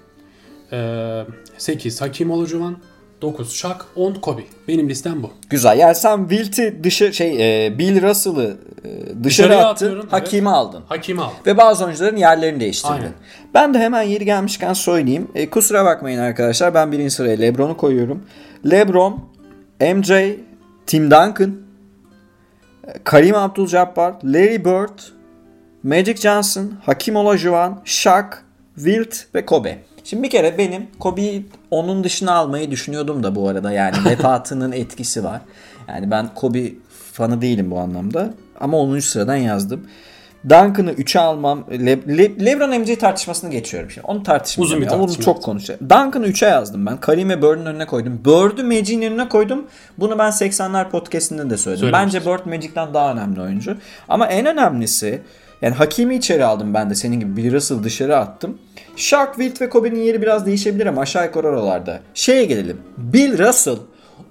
8 Hakim Olajuwon, 9 Shaq, 10 Kobe. Benim listem bu. güzel. Yani sen Wilt'i dışı şey e, Bill Russell'ı e, dışarı Dışarıya attın. atıyorum, evet. Hakimi aldın. Hakim'i aldım. Ve bazı oyuncuların yerlerini değiştirdin. Aynen. Ben de hemen yeri gelmişken söyleyeyim. E, kusura bakmayın arkadaşlar. Ben birinci sıraya LeBron'u koyuyorum. LeBron, MJ, Tim Duncan, e, Karim Abdul-Jabbar, Larry Bird, Magic Johnson, Hakim Olajuwon, Shaq, Wilt ve Kobe. Şimdi bir kere benim Kobe'yi onun dışına almayı düşünüyordum da bu arada yani vefatının etkisi var. Yani ben Kobe fanı değilim bu anlamda ama 10. sıradan yazdım. Duncan'ı 3'e almam. Le- Le- LeBron MJ tartışmasını geçiyorum şimdi. Onu tartışmayacağım. Uzun bir ya. Onu tartışma. çok konuşacağım. Duncan'ı 3'e yazdım ben. Karim'e Bird'ün önüne koydum. Bird'ü Magic'in önüne koydum. Bunu ben 80'ler podcast'inde de söyledim. Söylemiştin. Bence Bird Magic'ten daha önemli oyuncu. Ama en önemlisi yani Hakimi içeri aldım ben de senin gibi. Bill Russell dışarı attım. Shaq, Wilt ve Kobe'nin yeri biraz değişebilir ama aşağı yukarı oralarda. Şeye gelelim. Bill Russell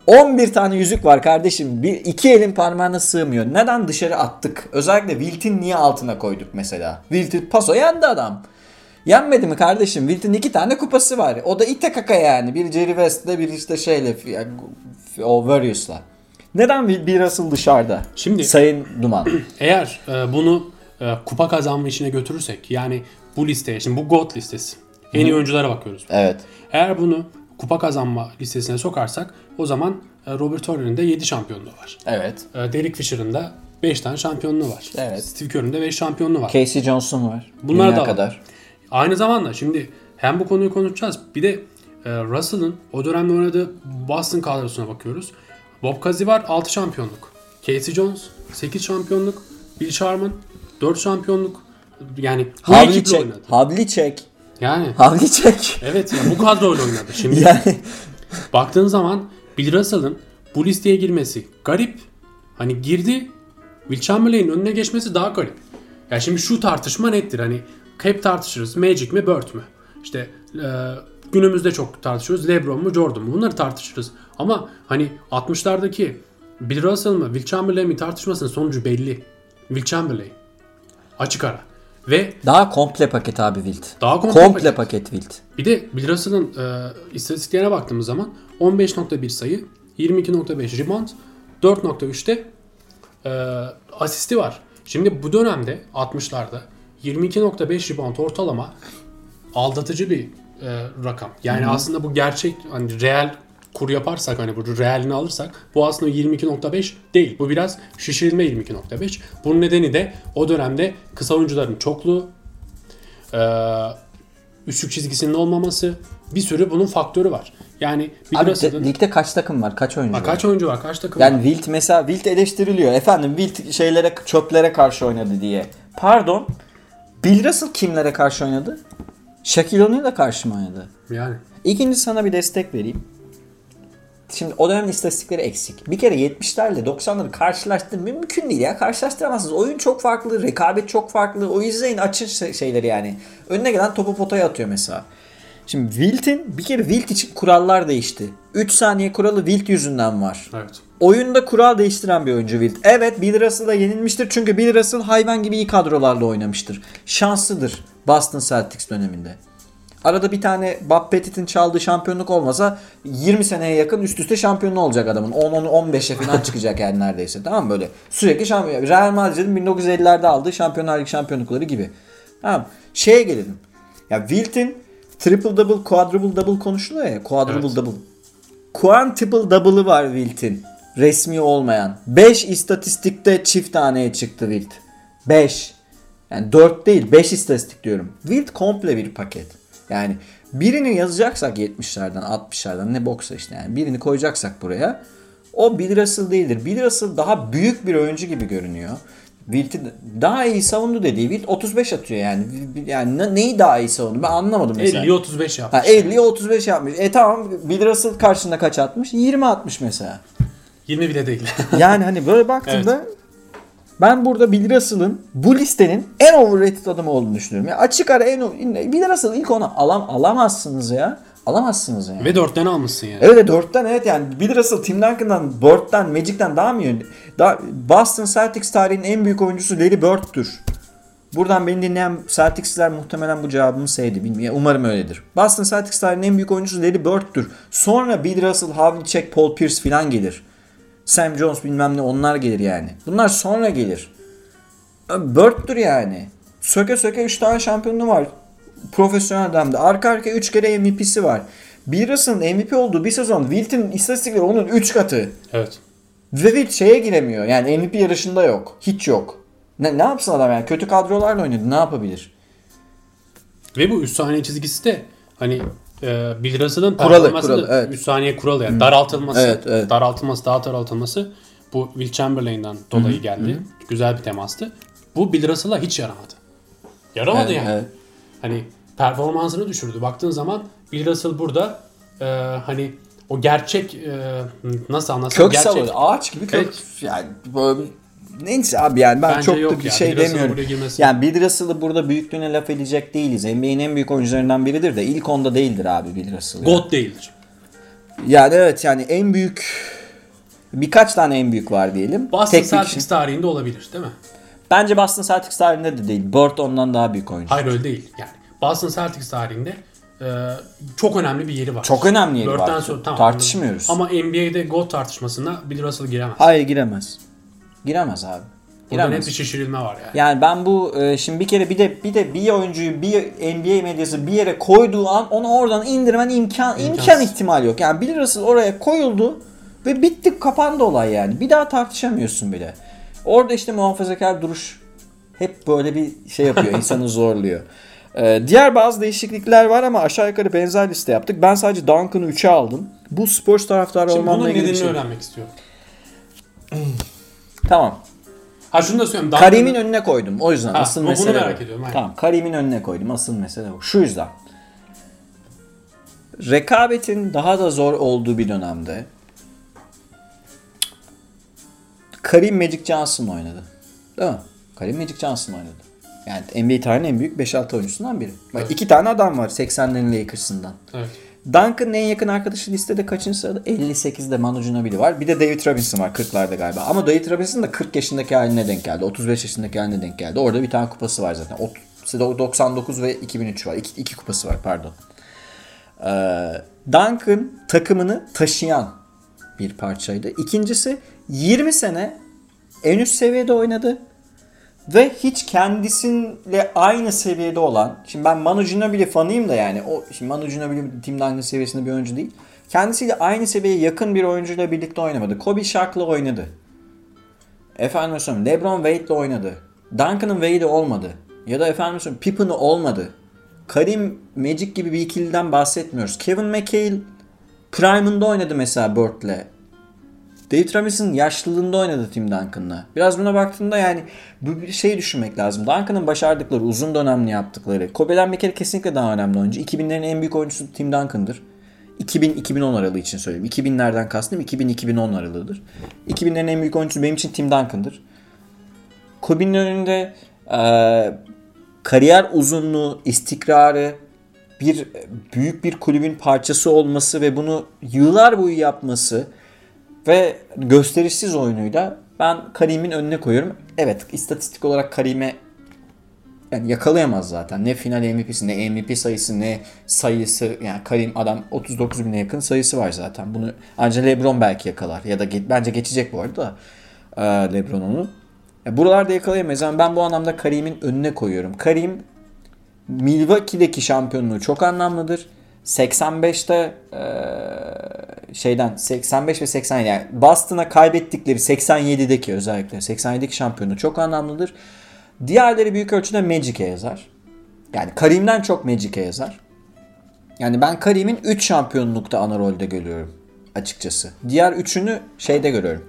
11 tane yüzük var kardeşim. Bir, iki elin parmağına sığmıyor. Neden dışarı attık? Özellikle Wilt'in niye altına koyduk mesela? Wilt'in paso yendi adam. Yenmedi mi kardeşim? Wilt'in iki tane kupası var. O da ite kaka yani. Bir Jerry West'le bir işte şeyle o Warriors'la. Neden Bill Russell dışarıda? Şimdi- Sayın Duman. Eğer e, bunu e, kupa kazanma işine götürürsek yani bu listeye şimdi bu GOAT listesi. En iyi oyunculara bakıyoruz. evet. Eğer bunu kupa kazanma listesine sokarsak o zaman e, Robert Horry'nin de 7 şampiyonluğu var. Evet. E, Derek Fisher'ın da 5 tane şampiyonluğu var. Evet. Steve Kerr'ün de 5 şampiyonluğu var. Casey Johnson var. Bunlar Dünya da var. kadar. Aynı zamanda şimdi hem bu konuyu konuşacağız. Bir de e, Russell'ın o dönemde oynadığı Boston kadrosuna bakıyoruz. Bob Cousy var 6 şampiyonluk. Casey Jones 8 şampiyonluk. Bill Sharman 4 şampiyonluk. Yani bu ekiple Havlicek. oynadı. Havlicek. Yani Havlicek. evet yani bu kadroyla oynadı. Şimdi yani baktığın zaman Bill Russell'ın bu listeye girmesi garip. Hani girdi Will Chamberlain'in önüne geçmesi daha garip. Yani şimdi şu tartışma nettir. Hani hep tartışırız. Magic mi Bird mü? İşte e, günümüzde çok tartışıyoruz. LeBron mu Jordan mu? Bunları tartışırız. Ama hani 60'lardaki Bill Russell mı Will Chamberlain mi tartışmasının sonucu belli. Will Chamberlain. Açık ara. Ve daha komple paket abi Wilt. Daha komple komple paket. paket Wilt. bir de Bill Russell'ın e, istatistiklerine baktığımız zaman 15.1 sayı, 22.5 rebound, 4.3'te e, asisti var. Şimdi bu dönemde 60'larda 22.5 rebound ortalama aldatıcı bir e, rakam. Yani aslında bu gerçek hani reel kur yaparsak hani bu realini alırsak bu aslında 22.5 değil. Bu biraz şişirilme 22.5. Bunun nedeni de o dönemde kısa oyuncuların çokluğu, üçlük çizgisinin olmaması bir sürü bunun faktörü var. Yani Abi de- ligde kaç takım var? Kaç oyuncu Ha, var? kaç oyuncu var? Kaç takım var? Yani Wilt mesela Wilt eleştiriliyor. Efendim Wilt şeylere çöplere karşı oynadı diye. Pardon. Bill Russell kimlere karşı oynadı? Shaquille O'Neal'e karşı mı oynadı? Yani İkinci sana bir destek vereyim. Şimdi o dönemin istatistikleri eksik. Bir kere 70'lerle 90'ları karşılaştırmak mümkün değil ya. Karşılaştıramazsınız. Oyun çok farklı, rekabet çok farklı. O izleyin açın şey- şeyleri yani. Önüne gelen topu potaya atıyor mesela. Şimdi Wilt'in bir kere Wilt için kurallar değişti. 3 saniye kuralı Wilt yüzünden var. evet. Oyunda kural değiştiren bir oyuncu Wilt. Evet Bill Russell'a yenilmiştir çünkü Bill Russell hayvan gibi iyi kadrolarla oynamıştır. Şanslıdır Boston Celtics döneminde. Arada bir tane Bob Pettit'in çaldığı şampiyonluk olmasa 20 seneye yakın üst üste şampiyonluğu olacak adamın. 10-15'e falan çıkacak yani neredeyse. Tamam mı böyle? Sürekli şampiyon. Real Madrid'in 1950'lerde aldığı Şampiyonlar Ligi şampiyonlukları gibi. Tamam. Şeye gelelim. Ya Wilt'in triple double, quadruple double konuşuluyor ya. Quadruple Evet. double. Quantuple double'ı var Wilt'in. Resmi olmayan. 5 istatistikte çift taneye çıktı Wilt. 5. Yani 4 değil 5 istatistik diyorum. Wilt komple bir paket. Yani birini yazacaksak 70'lerden 60'lardan ne boksa işte yani birini koyacaksak buraya o Bill Russell değildir. Bill Russell daha büyük bir oyuncu gibi görünüyor. Wilt'i daha iyi savundu dediği Wilt 35 atıyor yani. Yani ne- neyi daha iyi savundu ben anlamadım mesela. 50'ye 35 yaptı. Ha 50'ye 35 yapmış. E tamam Bill Russell karşında kaç atmış? 20 atmış mesela. 20 bile değil. Yani hani böyle baktığımda ben burada Bill Russell'ın bu listenin en overrated adamı olduğunu düşünüyorum. Ya açık ara en Bill Russell ilk ona alam alamazsınız ya. Alamazsınız yani. Ve 4 tane almışsın yani. Evet 4'ten evet yani Bill Russell Tim Duncan'dan, Bird'den, Magic'ten daha mı iyi? Daha, Boston Celtics tarihinin en büyük oyuncusu Larry Bird'tür. Buradan beni dinleyen Celtics'ler muhtemelen bu cevabımı sevdi. Bilmiyorum. Umarım öyledir. Boston Celtics tarihinin en büyük oyuncusu Larry Bird'tür. Sonra Bill Russell, Havlicek, Paul Pierce falan gelir. Sam Jones bilmem ne onlar gelir yani. Bunlar sonra gelir. Bird'tür yani. Söke söke 3 tane şampiyonluğu var. Profesyonel adamda. Arka arkaya 3 kere MVP'si var. Russell'ın MVP olduğu bir sezon Wilt'in istatistikleri onun 3 katı. Evet. Ve Wilt şeye giremiyor. Yani MVP yarışında yok. Hiç yok. Ne, ne yapsın adam yani? Kötü kadrolarla oynadı. Ne yapabilir? Ve bu 3 saniye çizgisi de hani e, Bill Russell'ın Kuralı, kuralı, da evet. 3 saniye kuralı yani daraltılması. Evet, evet. Daraltılması, daha daraltılması bu Will Chamberlain'dan dolayı geldi. Güzel bir temastı. Bu Bill Russell'a hiç yaramadı. Yaramadı Evet, yani. evet. Hani performansını düşürdü. Baktığın zaman Bill Russell burada e, hani o gerçek e, nasıl anlatsam Kök gerçek salladı. Ağaç gibi kök. Evet. Yani böyle Neyse abi yani ben Bence çok da bir ya. şey Bill demiyorum. Yani Bill Russell'ı burada büyüklüğüne laf edecek değiliz. NBA'nin en büyük oyuncularından biridir de ilk onda değildir abi Bill Russell. yani. God değildir. Yani evet yani en büyük birkaç tane en büyük var diyelim. Boston Tek bir Celtics kişi. tarihinde olabilir değil mi? Bence Boston Celtics tarihinde de değil. Bird ondan daha büyük oyuncu. Hayır öyle değil. Yani Boston Celtics tarihinde e, çok önemli bir yeri var. Çok önemli yeri Bird'den var. sonra- tamam, Tartışmıyoruz. Ama NBA'de GOAT tartışmasına Bill Russell giremez. Hayır giremez. Giremez abi. Burada net Giremez. bir şişirilme var yani. Yani ben bu e, şimdi bir kere bir de bir de bir oyuncuyu bir NBA medyası bir yere koyduğu an onu oradan indirmen imkan imkan İmkansız. ihtimal yok. Yani Bill Russell oraya koyuldu ve bitti kapandı olay yani. Bir daha tartışamıyorsun bile. Orada işte muhafazakar duruş hep böyle bir şey yapıyor, insanı zorluyor. E, diğer bazı değişiklikler var ama aşağı yukarı benzer liste yaptık. Ben sadece Duncan'ı 3'e aldım. Bu sports taraftarı Şimdi olmamla bunun ilgili bir nedenini şey. öğrenmek istiyorum. Tamam. Ha şunu da söyleyeyim. Karim'in önüne koydum. O yüzden Ha, asıl bu- bunu mesele merak bu. ediyorum, aynen. Tamam, Karim'in önüne koydum. Asıl mesele bu. Şu yüzden. Rekabetin daha da zor olduğu bir dönemde Karim Magic Johnson oynadı. Değil mi? Karim Magic Johnson oynadı. Yani NBA tarihinin en büyük 5-6 oyuncusundan biri. Bak iki tane adam var 80'lerin Lakers'ından. Evet. Duncan'ın en yakın arkadaşı listede kaçıncı sırada? 58'de Manu Ginobili var. Bir de David Robinson var 40'larda galiba. Ama David Robinson da 40 yaşındaki haline denk geldi. 35 yaşındaki haline denk geldi. Orada bir tane kupası var zaten. O- 99 ve 2003 var. İki, iki kupası var pardon. Ee, Duncan takımını taşıyan bir parçaydı. İkincisi 20 sene en üst seviyede oynadı. Ve hiç kendisiyle aynı seviyede olan, şimdi ben Manu Ginobili fanıyım da yani, o şimdi Manu Ginobili Tim Duncan seviyesinde bir oyuncu değil. Kendisiyle aynı seviyeye yakın bir oyuncuyla birlikte oynamadı. Kobe Shaq'la oynadı. Efendim söyleyeyim LeBron Wade'le oynadı. Duncan'ın Wade'i olmadı. Ya da efendim söyleyeyim Pippen'ı olmadı. Karim Magic gibi bir ikiliden bahsetmiyoruz. Kevin McHale Prime'ında oynadı mesela Bird'le. David Robinson yaşlılığında oynadı Tim Duncan'la. Biraz buna baktığında yani bu bir şey düşünmek lazım. Duncan'ın başardıkları, uzun dönemli yaptıkları. Kobe'den bir kere kesinlikle daha önemli oyuncu. 2000'lerin en büyük oyuncusu Tim Duncan'dır. 2000-2010 aralığı için söyleyeyim. 2000'lerden kastım 2000-2010 aralığıdır. 2000'lerin en büyük oyuncusu benim için Tim Duncan'dır. Kobe'nin önünde eee, kariyer uzunluğu, istikrarı, bir büyük bir kulübün parçası olması ve bunu yıllar boyu yapması ve gösterişsiz oyunuyla ben Karim'in önüne koyuyorum. Evet istatistik olarak Karim'e yani yakalayamaz zaten. Ne final MVP'si ne MVP sayısı ne sayısı yani Karim adam 39 bine yakın sayısı var zaten. Bunu ancak LeBron belki yakalar ya da ge- bence geçecek bu arada da e, LeBron onu. Ya buralarda yakalayamayız ama ben bu anlamda Karim'in önüne koyuyorum. Karim Milwaukee'deki şampiyonluğu çok anlamlıdır. 85'te eee, şeyden 85 ve 87 yani Boston'a kaybettikleri 87'deki özellikle 87'deki şampiyonluğu çok anlamlıdır. Diğerleri büyük ölçüde Magic'e yazar. Yani Karim'den çok Magic'e yazar. Yani ben Karim'in 3 şampiyonlukta ana rolde görüyorum açıkçası. Diğer üçünü şeyde görüyorum.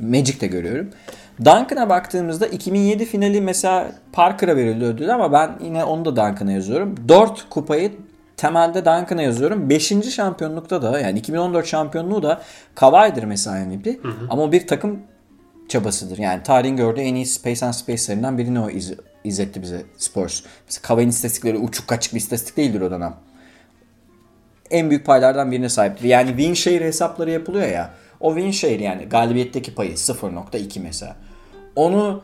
Magic'te görüyorum. Duncan'a baktığımızda 2007 finali mesela Parker'a verildi ödül ama ben yine onu da Duncan'a yazıyorum. 4 kupayı temelde Duncan'a yazıyorum. 5. şampiyonlukta da yani 2014 şampiyonluğu da Kawhi'dir mesela MVP. Ama o bir takım çabasıdır. Yani tarihin gördüğü en iyi Space and Space'lerinden birini o iz- izletti bize Spurs. Mesela Kawhi'nin istatistikleri uçuk kaçık bir istatistik değildir o dönem en büyük paylardan birine sahiptir. Yani win share hesapları yapılıyor ya. O win share yani galibiyetteki payı 0.2 mesela. Onu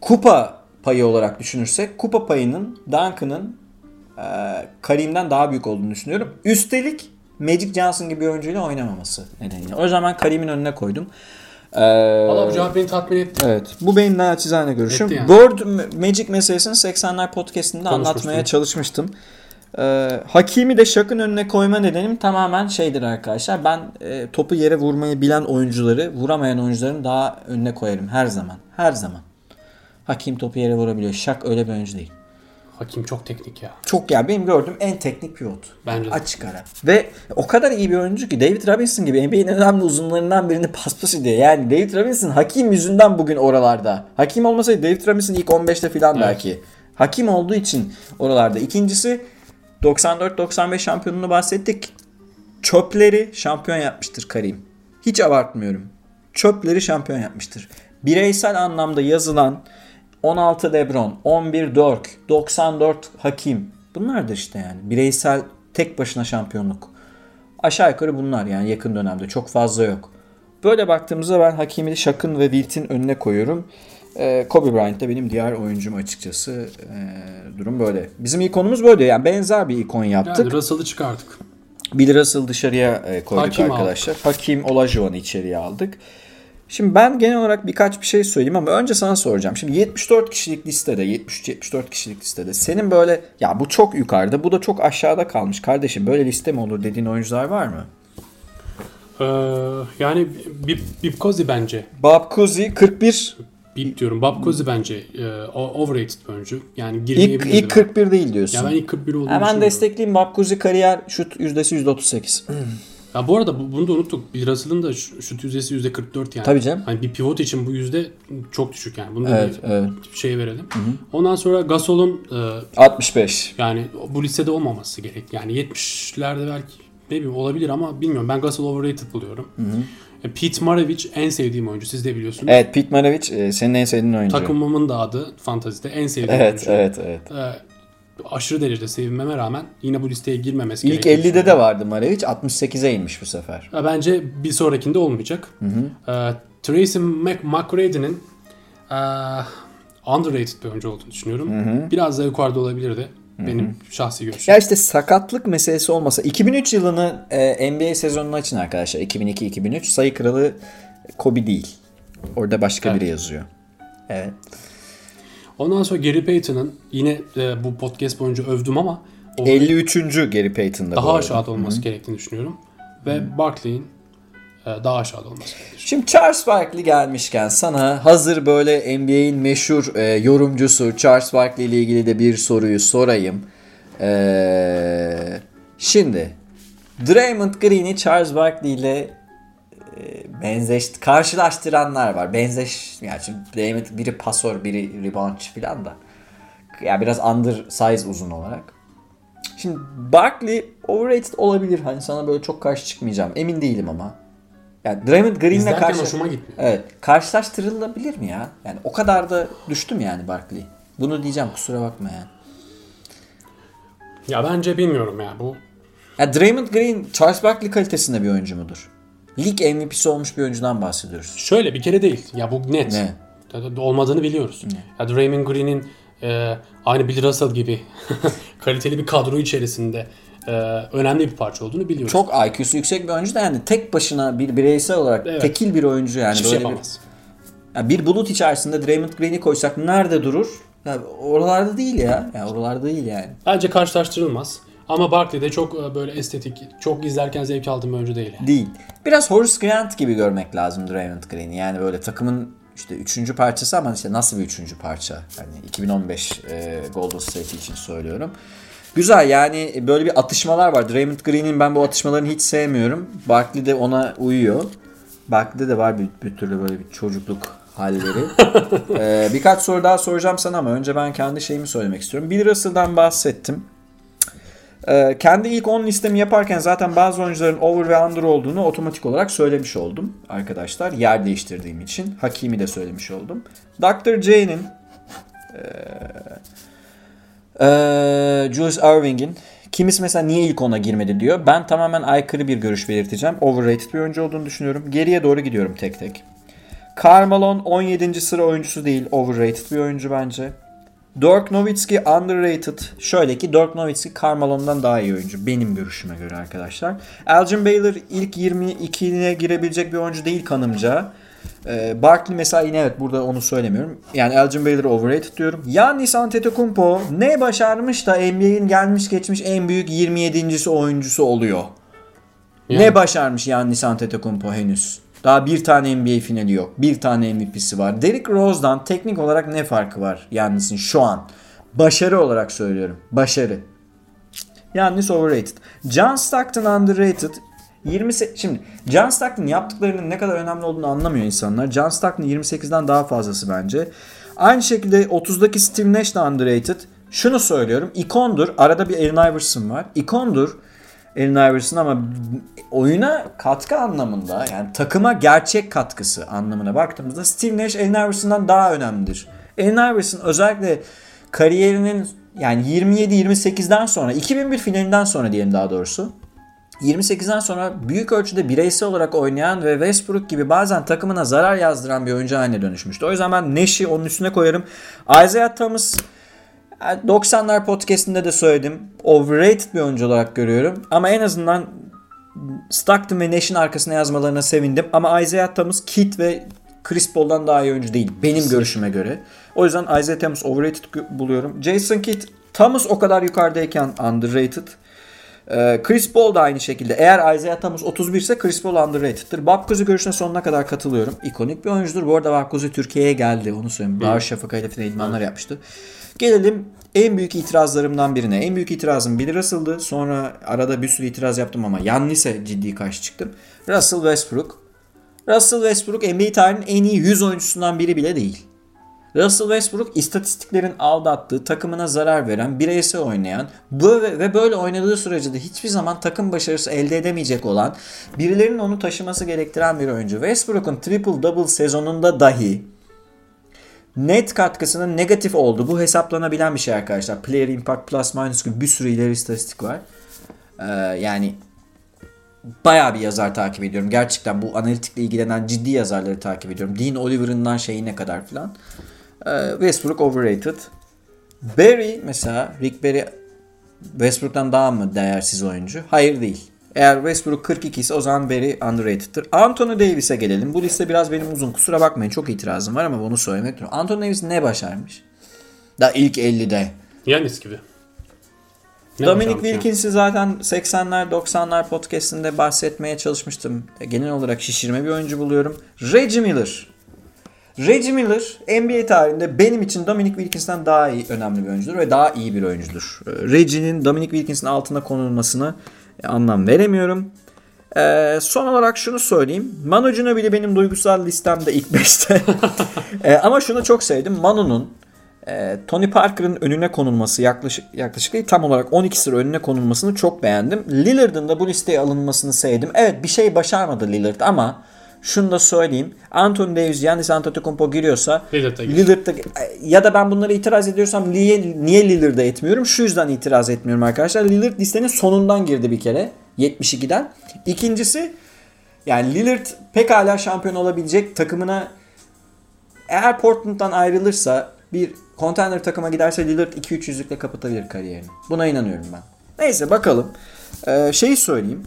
kupa payı olarak düşünürsek kupa payının Duncan'ın e, Karim'den daha büyük olduğunu düşünüyorum. Üstelik Magic Johnson gibi bir oyuncuyla oynamaması nedeniyle. O zaman Karim'in önüne koydum. Ee, Valla bu cevap beni tatmin etti. Evet. Bu benim naçizane görüşüm. Etti yani. Board Magic meselesini 80'ler podcastinde anlatmaya çalışmıştım. Ee, Hakimi de Şak'ın önüne koyma nedenim tamamen şeydir arkadaşlar. Ben e, topu yere vurmayı bilen oyuncuları vuramayan oyuncuların daha önüne koyarım her zaman. Her zaman. Hakim topu yere vurabiliyor. Şak öyle bir oyuncu değil. Hakim çok teknik ya. Çok ya benim gördüğüm en teknik pivot. Bence de. Açık ara. Ve o kadar iyi bir oyuncu ki David Robinson gibi NBA'nin önemli uzunlarından birini paspas ediyor. Yani David Robinson Hakim yüzünden bugün oralarda. Hakim olmasaydı David Robinson ilk 15'te falan Evet. belki. Hakim olduğu için oralarda. İkincisi 94-95 şampiyonunu bahsettik. Çöpleri şampiyon yapmıştır Karim. Hiç abartmıyorum. Çöpleri şampiyon yapmıştır. Bireysel anlamda yazılan 16 Lebron, 11 Dirk, 94 Hakim. Bunlar da işte yani bireysel tek başına şampiyonluk. Aşağı yukarı bunlar yani yakın dönemde çok fazla yok. Böyle baktığımızda ben Hakim'i Şak'ın ve Wilt'in önüne koyuyorum. Ee, Kobe Bryant da benim diğer oyuncum açıkçası. Ee, durum böyle. Bizim ikonumuz böyle yani benzer bir ikon yaptık. Yani Russell'ı çıkardık. Bill Russell dışarıya e, koyduk Hakim arkadaşlar. Hakim Olajuwon'u içeriye aldık. Şimdi ben genel olarak birkaç bir şey söyleyeyim ama önce sana soracağım. Şimdi 74 kişilik listede, 73-74 kişilik listede senin böyle ya bu çok yukarıda, bu da çok aşağıda kalmış kardeşim. Böyle liste mi olur dediğin oyuncular var mı? Ee, yani Cozy bence. Bob Cousy 41 Bip diyorum. Bob Cozy bence e, overrated bir oyuncu. Yani ilk, girmeyebilirdi. ilk 41 değil diyorsun. Ya ben ilk 41 olduğunu Hemen destekleyeyim Bob Cousy kariyer şut yüzdesi %38. Ya bu arada bu- bunu da unuttuk. Russell'ın da şu- şut yüzdesi %44 yani. Tabii canım. Hani bir pivot için bu yüzde çok düşük yani. Bunu da Evet, evet. bir şey verelim. Ondan sonra Gasol'un e, 65. yani bu listede olmaması gerek. Yani 70'lerde belki ne bileyim olabilir ama bilmiyorum. Ben Gasol overrated buluyorum. E, Pete Maravich en sevdiğim oyuncu. Siz de biliyorsunuz. Evet Pete Maravich e, senin en sevdiğin oyuncu. Takımımın da adı fantazide en sevdiğim Evet, oyuncu. evet, evet. E, aşırı derecede sevinmeme rağmen yine bu listeye girmemesi İlk gerekiyor. 50'de de vardı Maravich 68'e inmiş bu sefer. Bence bir sonrakinde olmayacak. Ee, Tracy Mc- McGrady'nin e, underrated bir oyuncu olduğunu düşünüyorum. Biraz daha yukarıda olabilirdi. Benim şahsi görüşüm. Ya işte sakatlık meselesi olmasa 2003 yılını e, NBA sezonunu açın arkadaşlar. 2002-2003 sayı kralı Kobe değil. Orada başka Evet. biri yazıyor. Evet. Ondan sonra Gary Payton'ın yine e, bu podcast boyunca övdüm ama o 53. Gary Payton'da daha aşağıda olması gerektiğini düşünüyorum. Ve Barkley'in e, daha aşağıda olması gerekiyor. Şimdi Charles Barkley gelmişken sana hazır böyle NBA'in meşhur e, yorumcusu Charles Barkley ile ilgili de bir soruyu sorayım. E, şimdi Draymond Green'i Charles Barkley ile benzeş karşılaştıranlar var. Benzeş yani şimdi Draymond biri pasör, biri reboundçı falan da. Ya biraz undersize uzun olarak. Şimdi Barkley overrated olabilir. Hani sana böyle çok karşı çıkmayacağım. Emin değilim ama. Yani Draymond Green'le karşı... hoşuma gitmiyor. Evet. Karşılaştırılabilir mi ya? Yani o kadar da düştüm yani Barkley. Bunu diyeceğim kusura bakma yani. Ya bence bilmiyorum ya bu Ya Draymond Green Charles Barkley kalitesinde bir oyuncu mudur? Lig MVP'si olmuş bir oyuncudan bahsediyoruz. Şöyle bir kere değil. Ya bu net. Ne? Olmadığını biliyoruz. Ya Draymond Green'in e, aynı Bill Russell gibi kaliteli bir kadro içerisinde e, önemli bir parça olduğunu biliyoruz. Çok IQ'su yüksek bir oyuncu da yani tek başına bir bireysel olarak Evet. tekil bir oyuncu yani. hiçbir şey böyle bir, yapamaz. Ya bir bulut içerisinde Draymond Green'i koysak nerede durur? Ya oralarda değil ya. Ya oralarda değil yani. Bence karşılaştırılmaz. Ama Barkley de çok e, böyle estetik, çok izlerken zevk aldığım oyuncu değil. yani. Değil. Biraz Horace Grant gibi görmek lazım Draymond Green'i. Yani böyle takımın işte üçüncü parçası ama işte nasıl bir üçüncü parça? Yani 2015 e, Golden State için söylüyorum. Güzel yani böyle bir atışmalar var. Draymond Green'in ben bu atışmalarını hiç sevmiyorum. Barkley de ona uyuyor. Barkley'de de var bir, bir türlü böyle bir çocukluk halleri. Ee, birkaç soru daha soracağım sana ama önce ben kendi şeyimi söylemek istiyorum. Bill Russell'dan bahsettim. Ee, kendi ilk 10 listemi yaparken zaten bazı oyuncuların over ve under olduğunu otomatik olarak söylemiş oldum arkadaşlar. Yer değiştirdiğim için. Hakimi de söylemiş oldum. Dr. J'nin ee, ee, Julius Irving'in kimisi mesela niye ilk 10'a girmedi diyor. Ben tamamen aykırı bir görüş belirteceğim. Overrated bir oyuncu olduğunu düşünüyorum. Geriye doğru gidiyorum tek tek. Karl 17. sıra oyuncusu değil. Overrated bir oyuncu bence. Dirk Nowitzki underrated. Şöyle ki Dirk Nowitzki Carmelo'ndan daha iyi oyuncu. Benim görüşüme göre arkadaşlar. Elgin Baylor ilk 22'ine girebilecek bir oyuncu değil kanımca. Ee, Barkley mesela yine evet burada onu söylemiyorum. Yani Elgin Baylor overrated diyorum. Giannis Antetokounmpo ne başarmış da NBA'in gelmiş geçmiş en büyük 27. oyuncusu oluyor. Yani. Ne başarmış Giannis Antetokounmpo henüz? Daha bir tane NBA finali yok. Bir tane MVP'si var. Derrick Rose'dan teknik olarak ne farkı var Giannis'in şu an? Başarı olarak söylüyorum. Başarı. Yannis overrated. John Stockton underrated. 20 şimdi John Stockton yaptıklarının ne kadar önemli olduğunu anlamıyor insanlar. John Stockton 28'den daha fazlası bence. Aynı şekilde 30'daki Steve Nash de underrated. Şunu söylüyorum. ikondur. Arada bir Allen Iverson var. İkondur. Allen Iverson ama oyuna katkı anlamında yani takıma gerçek katkısı anlamına baktığımızda Steve Nash Allen Iverson'dan daha önemlidir. Allen Iverson özellikle kariyerinin yani 27-28'den sonra 2001 finalinden sonra diyelim daha doğrusu 28'den sonra büyük ölçüde bireysel olarak oynayan ve Westbrook gibi bazen takımına zarar yazdıran bir oyuncu haline dönüşmüştü. O yüzden ben Nash'i onun üstüne koyarım. Isaiah Thomas 90'lar podcastinde de söyledim. Overrated bir oyuncu olarak görüyorum. Ama en azından Stockton ve Nash'in arkasına yazmalarına sevindim. Ama Isaiah Thomas, Kit ve Chris Paul'dan daha iyi oyuncu değil. Benim görüşüme göre. O yüzden Isaiah Thomas overrated buluyorum. Jason Kidd, Thomas o kadar yukarıdayken underrated. Ee, Chris Paul da aynı şekilde. Eğer Isaiah Thomas 31 ise Chris Paul underrated'tır. Babkuzi görüşüne sonuna kadar katılıyorum. İkonik bir oyuncudur. Bu arada Babkuzi Türkiye'ye geldi. Onu söyleyeyim. Darüşşafaka ile final idmanlar yapmıştı. Gelelim en büyük itirazlarımdan birine. En büyük itirazım Bill Russell'dı. Sonra arada bir sürü itiraz yaptım ama Yannis'e ciddi karşı çıktım. Russell Westbrook. Russell Westbrook NBA tarihinin en iyi 100 oyuncusundan biri bile değil. Russell Westbrook istatistiklerin aldattığı, takımına zarar veren, bireysel oynayan böyle ve böyle oynadığı sürece de hiçbir zaman takım başarısı elde edemeyecek olan, birilerinin onu taşıması gerektiren bir oyuncu. Westbrook'un triple double sezonunda dahi net katkısının negatif oldu. Bu hesaplanabilen bir şey arkadaşlar. Player impact plus minus gibi bir sürü ileri istatistik var. Ee, yani bayağı bir yazar takip ediyorum. Gerçekten bu analitikle ilgilenen ciddi yazarları takip ediyorum. Dean Oliver'ından şeyine kadar filan. Ee, Westbrook overrated. Barry mesela Rick Barry Westbrook'tan daha mı değersiz oyuncu? Hayır değil. Eğer Westbrook 42 ise o zaman Barry underrated'tır. Anthony Davis'e gelelim. Bu liste biraz benim uzun. Kusura bakmayın çok itirazım var ama bunu söylemek durumunda. Anthony Davis ne başarmış? Da ilk 50'de. Yanis gibi. Ne Dominic? Wilkins'i zaten 80'ler 90'lar podcastinde bahsetmeye çalışmıştım. E, Genel olarak şişirme bir oyuncu buluyorum. Reggie Miller. Reggie Miller NBA tarihinde benim için Dominic Wilkins'ten daha iyi, önemli bir oyuncudur ve daha iyi bir oyuncudur. E, Reggie'nin Dominic Wilkins'in altına konulmasını e, anlam veremiyorum. E, son olarak şunu söyleyeyim. Manu Ginobili benim duygusal listemde ilk 5'te. E, ama şunu çok sevdim. Manu'nun e, Tony Parker'ın önüne konulması yaklaşık yaklaşık değil tam olarak 12 sıra önüne konulmasını çok beğendim. Lillard'ın da bu listeye alınmasını sevdim. Evet bir şey başarmadı Lillard ama şunu da söyleyeyim. Anthony Davis, Giannis Antetokounmpo giriyorsa Lillard'a gir. Lillard'da ya da ben bunlara itiraz ediyorsam niye, niye Lillard'a etmiyorum? Şu yüzden itiraz etmiyorum arkadaşlar. Lillard listenin sonundan girdi bir kere. 72'den. İkincisi yani Lillard pekala şampiyon olabilecek takımına eğer Portland'dan ayrılırsa bir contender takıma giderse Lillard 2-3 yüzlükle kapatabilir kariyerini. Buna inanıyorum ben. Neyse bakalım. Ee, şeyi söyleyeyim.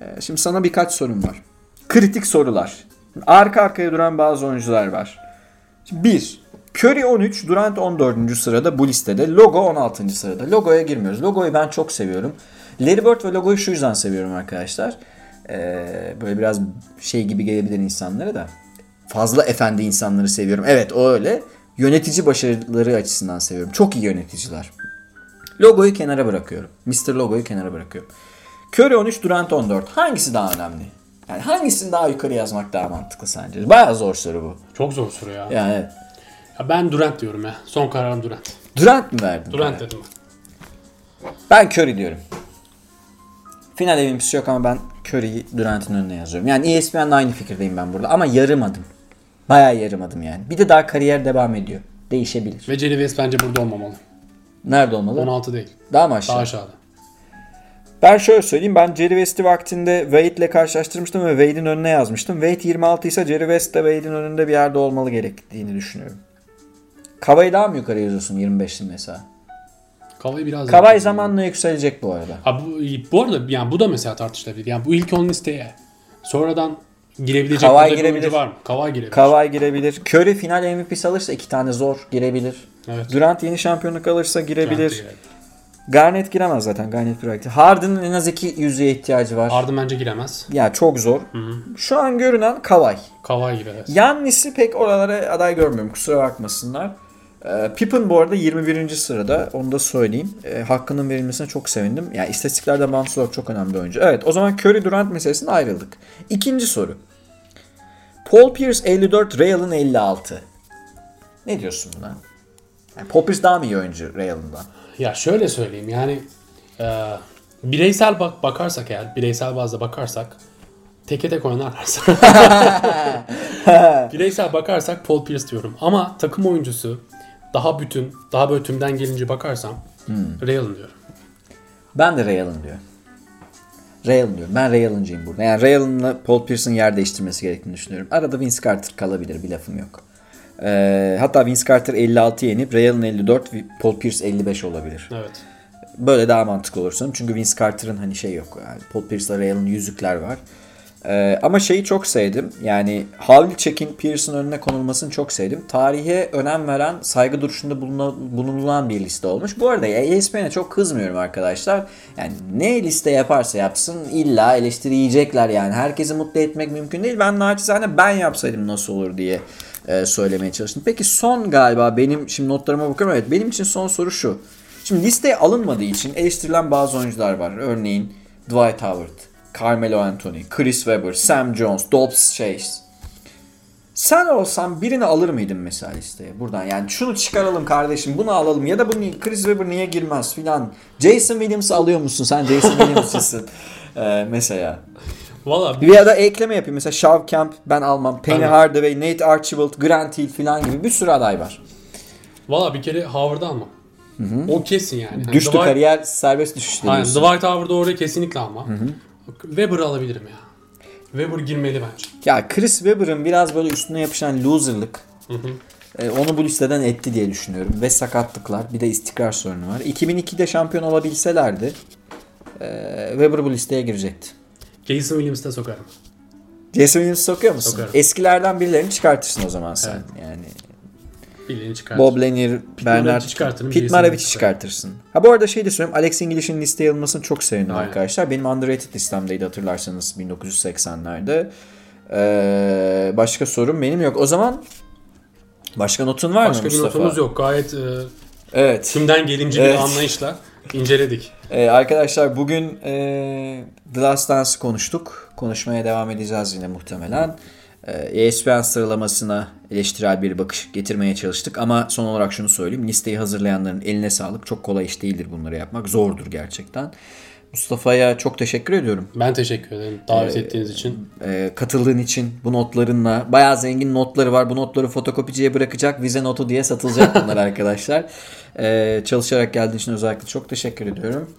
Ee, şimdi sana birkaç sorum var. Kritik sorular. Arka arkaya duran bazı oyuncular var. 1. Curry 13, Durant 14. sırada bu listede. Logo 16. sırada. Logoya girmiyoruz. Logoyu ben çok seviyorum. Larry Bird ve logoyu şu yüzden seviyorum arkadaşlar. Ee, böyle biraz şey gibi gelebilir insanlara da. Fazla efendi insanları seviyorum. Evet o öyle. Yönetici başarıları açısından seviyorum. Çok iyi yöneticiler. Logoyu kenara bırakıyorum. Mr. Logo'yu kenara bırakıyorum. Curry 13, Durant 14. Hangisi daha önemli? Yani hangisini daha yukarı yazmak daha mantıklı sence? Bayağı zor soru bu. Çok zor soru ya. Yani evet. ya. Ben Durant diyorum ya. Son kararım Durant. Durant mı verdin? Durant dedim ben. Ben Curry diyorum. Final MVP'si yok ama ben Curry'yi Durant'ın önüne yazıyorum. Yani ESPN'le aynı fikirdeyim ben burada. Ama yarım adım. Bayağı yarım adım yani. Bir de daha kariyer devam ediyor. Değişebilir. Ve Jerry West bence burada olmamalı. Nerede olmalı? 16 değil. Daha mı aşağı? Daha aşağıda. Ben şöyle söyleyeyim. Ben Jerry West'i vaktinde Wade'le karşılaştırmıştım ve Wade'in önüne yazmıştım. Wade 26 ise Jerry West de Wade'in önünde bir yerde olmalı gerektiğini düşünüyorum. Kavayı daha mı yukarı yazıyorsun 25'li mesela? Kavayı biraz Kavay daha- zamanla yükselecek bu arada. Ha bu, bu arada yani bu da mesela tartışılabilir. Yani bu ilk 10 listeye sonradan girebilecek oyuncu girebilir. var mı? Kavay girebilir. Kavay girebilir. Curry final MVP'si alırsa iki tane zor girebilir. Evet. Durant yeni şampiyonluk alırsa Durant girebilir. de girebilir. Garnett giremez zaten. Garnett bıraktı. Harden'ın en az iki yüzüğe ihtiyacı var. Harden bence giremez. ya çok zor. Şu an görünen Kawhi. Kavay girer. Yannis'i pek oralara aday görmüyorum. Kusura bakmasınlar. Ee, Pippen bu arada 21. sırada. Onu da söyleyeyim. Ee, hakkının verilmesine çok sevindim. Yani istatistiklerden bağımsız olarak çok önemli oyuncu. Evet o zaman Curry Durant meselesine ayrıldık. İkinci soru. Paul Pierce 54, Ray Allen 56. Ne diyorsun buna? Yani Paul Pierce daha mı iyi oyuncu Ray Allen'dan? Ya şöyle söyleyeyim yani e, bireysel bak bakarsak eğer bireysel bazda bakarsak teke tek oynarlarsa bireysel bakarsak Paul Pierce diyorum ama takım oyuncusu daha bütün daha böyle tümden gelince bakarsam Ray Allen diyorum. Ben de Ray Allen diyorum. Ray Allen diyorum. Ben Ray Allen'cıyım burada. Yani Ray Allen'la Paul Pierce'ın yer değiştirmesi gerektiğini düşünüyorum. Arada Vince Carter kalabilir. Bir lafım yok. Ee, hatta Vince Carter 56 yenip Ray Allen 54, Paul Pierce 55 olabilir. Evet. Böyle daha mantıklı olur sanırım. Çünkü Vince Carter'ın hani şey yok. Yani Paul Pierce'la Ray Allen yüzükler var. Ee, ama şeyi çok sevdim. Yani Havlicek'in Pierce'ın önüne konulmasını çok sevdim. Tarihe önem veren, saygı duruşunda bulunulan bir liste olmuş. Bu arada ESPN'e çok kızmıyorum arkadaşlar. Yani ne liste yaparsa yapsın illa eleştiri yiyecekler yani. Herkesi mutlu etmek mümkün değil. Ben naçizane ben yapsaydım nasıl olur diye e, söylemeye çalıştım. Peki son galiba benim şimdi notlarıma bakıyorum. Evet benim için son soru şu. Şimdi listeye alınmadığı için eleştirilen bazı oyuncular var. Örneğin Dwight Howard, Carmelo Anthony, Chris Webber, Sam Jones, Dobbs Chase. Sen olsan birini alır mıydın mesela listeye buradan? Yani şunu çıkaralım kardeşim bunu alalım ya da bunu Chris Webber niye girmez filan. Jason Williams'ı alıyor musun? Sen Jason Williams'ısın ee, mesela. Valla ya da ekleme yapayım. Mesela Shaw Camp ben almam. Penny Tamam. Hardaway, Nate Archibald, Grant Hill filan gibi bir sürü aday var. valla bir kere Howard'ı alma. O kesin yani. Hani Düştü Dwight- kariyer serbest düşüşte Aynen, diyorsun. Dwight Howard'ı oraya kesinlikle alma. Weber'ı alabilirim ya. Weber girmeli bence. Ya Chris Webber'ın biraz böyle üstüne yapışan loserlık e, onu bu listeden etti diye düşünüyorum. Ve sakatlıklar bir de istikrar sorunu var. 2002'de şampiyon olabilselerdi e, Webber bu listeye girecekti. Jason Williams'ı sokarım. Jason Williams sokuyor musun? Sokarım. Eskilerden birilerini çıkartırsın o zaman sen. Evet. Yani Birini çıkar. Bob Lanier, Bernard, Jason Maravic'i Williams'ı. çıkartırsın. Ha bu arada şey de söyleyeyim. Alex English'in listeye alınmasını çok sevindim Aynen. arkadaşlar. Benim underrated listemdeydi hatırlarsanız 1980'lerde. Ee, başka sorum benim yok. O zaman başka notun var Başka mı bir Mustafa? notumuz yok. Gayet e, Evet. tümden gelince Evet. bir anlayışla inceledik. Ee, arkadaşlar bugün e, The Last Dance'ı konuştuk. Konuşmaya devam edeceğiz yine muhtemelen. Ee, ESPN sıralamasına eleştirel bir bakış getirmeye çalıştık. Ama son olarak şunu söyleyeyim. Listeyi hazırlayanların eline sağlık. Çok kolay iş değildir bunları yapmak. Zordur gerçekten. Mustafa'ya çok teşekkür ediyorum. Ben teşekkür ederim davet ettiğiniz için. Ee, katıldığın için bu notlarınla. Bayağı zengin notları var. Bu notları fotokopiciye bırakacak. Vize notu diye satılacak bunlar arkadaşlar. Ee, çalışarak geldiğin için özellikle çok teşekkür ediyorum.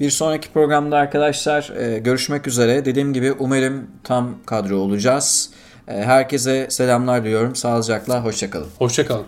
Bir sonraki programda arkadaşlar e, görüşmek üzere. Dediğim gibi umarım tam kadro olacağız. E, herkese selamlar diliyorum. Sağlıcakla, hoşçakalın. Hoşçakalın.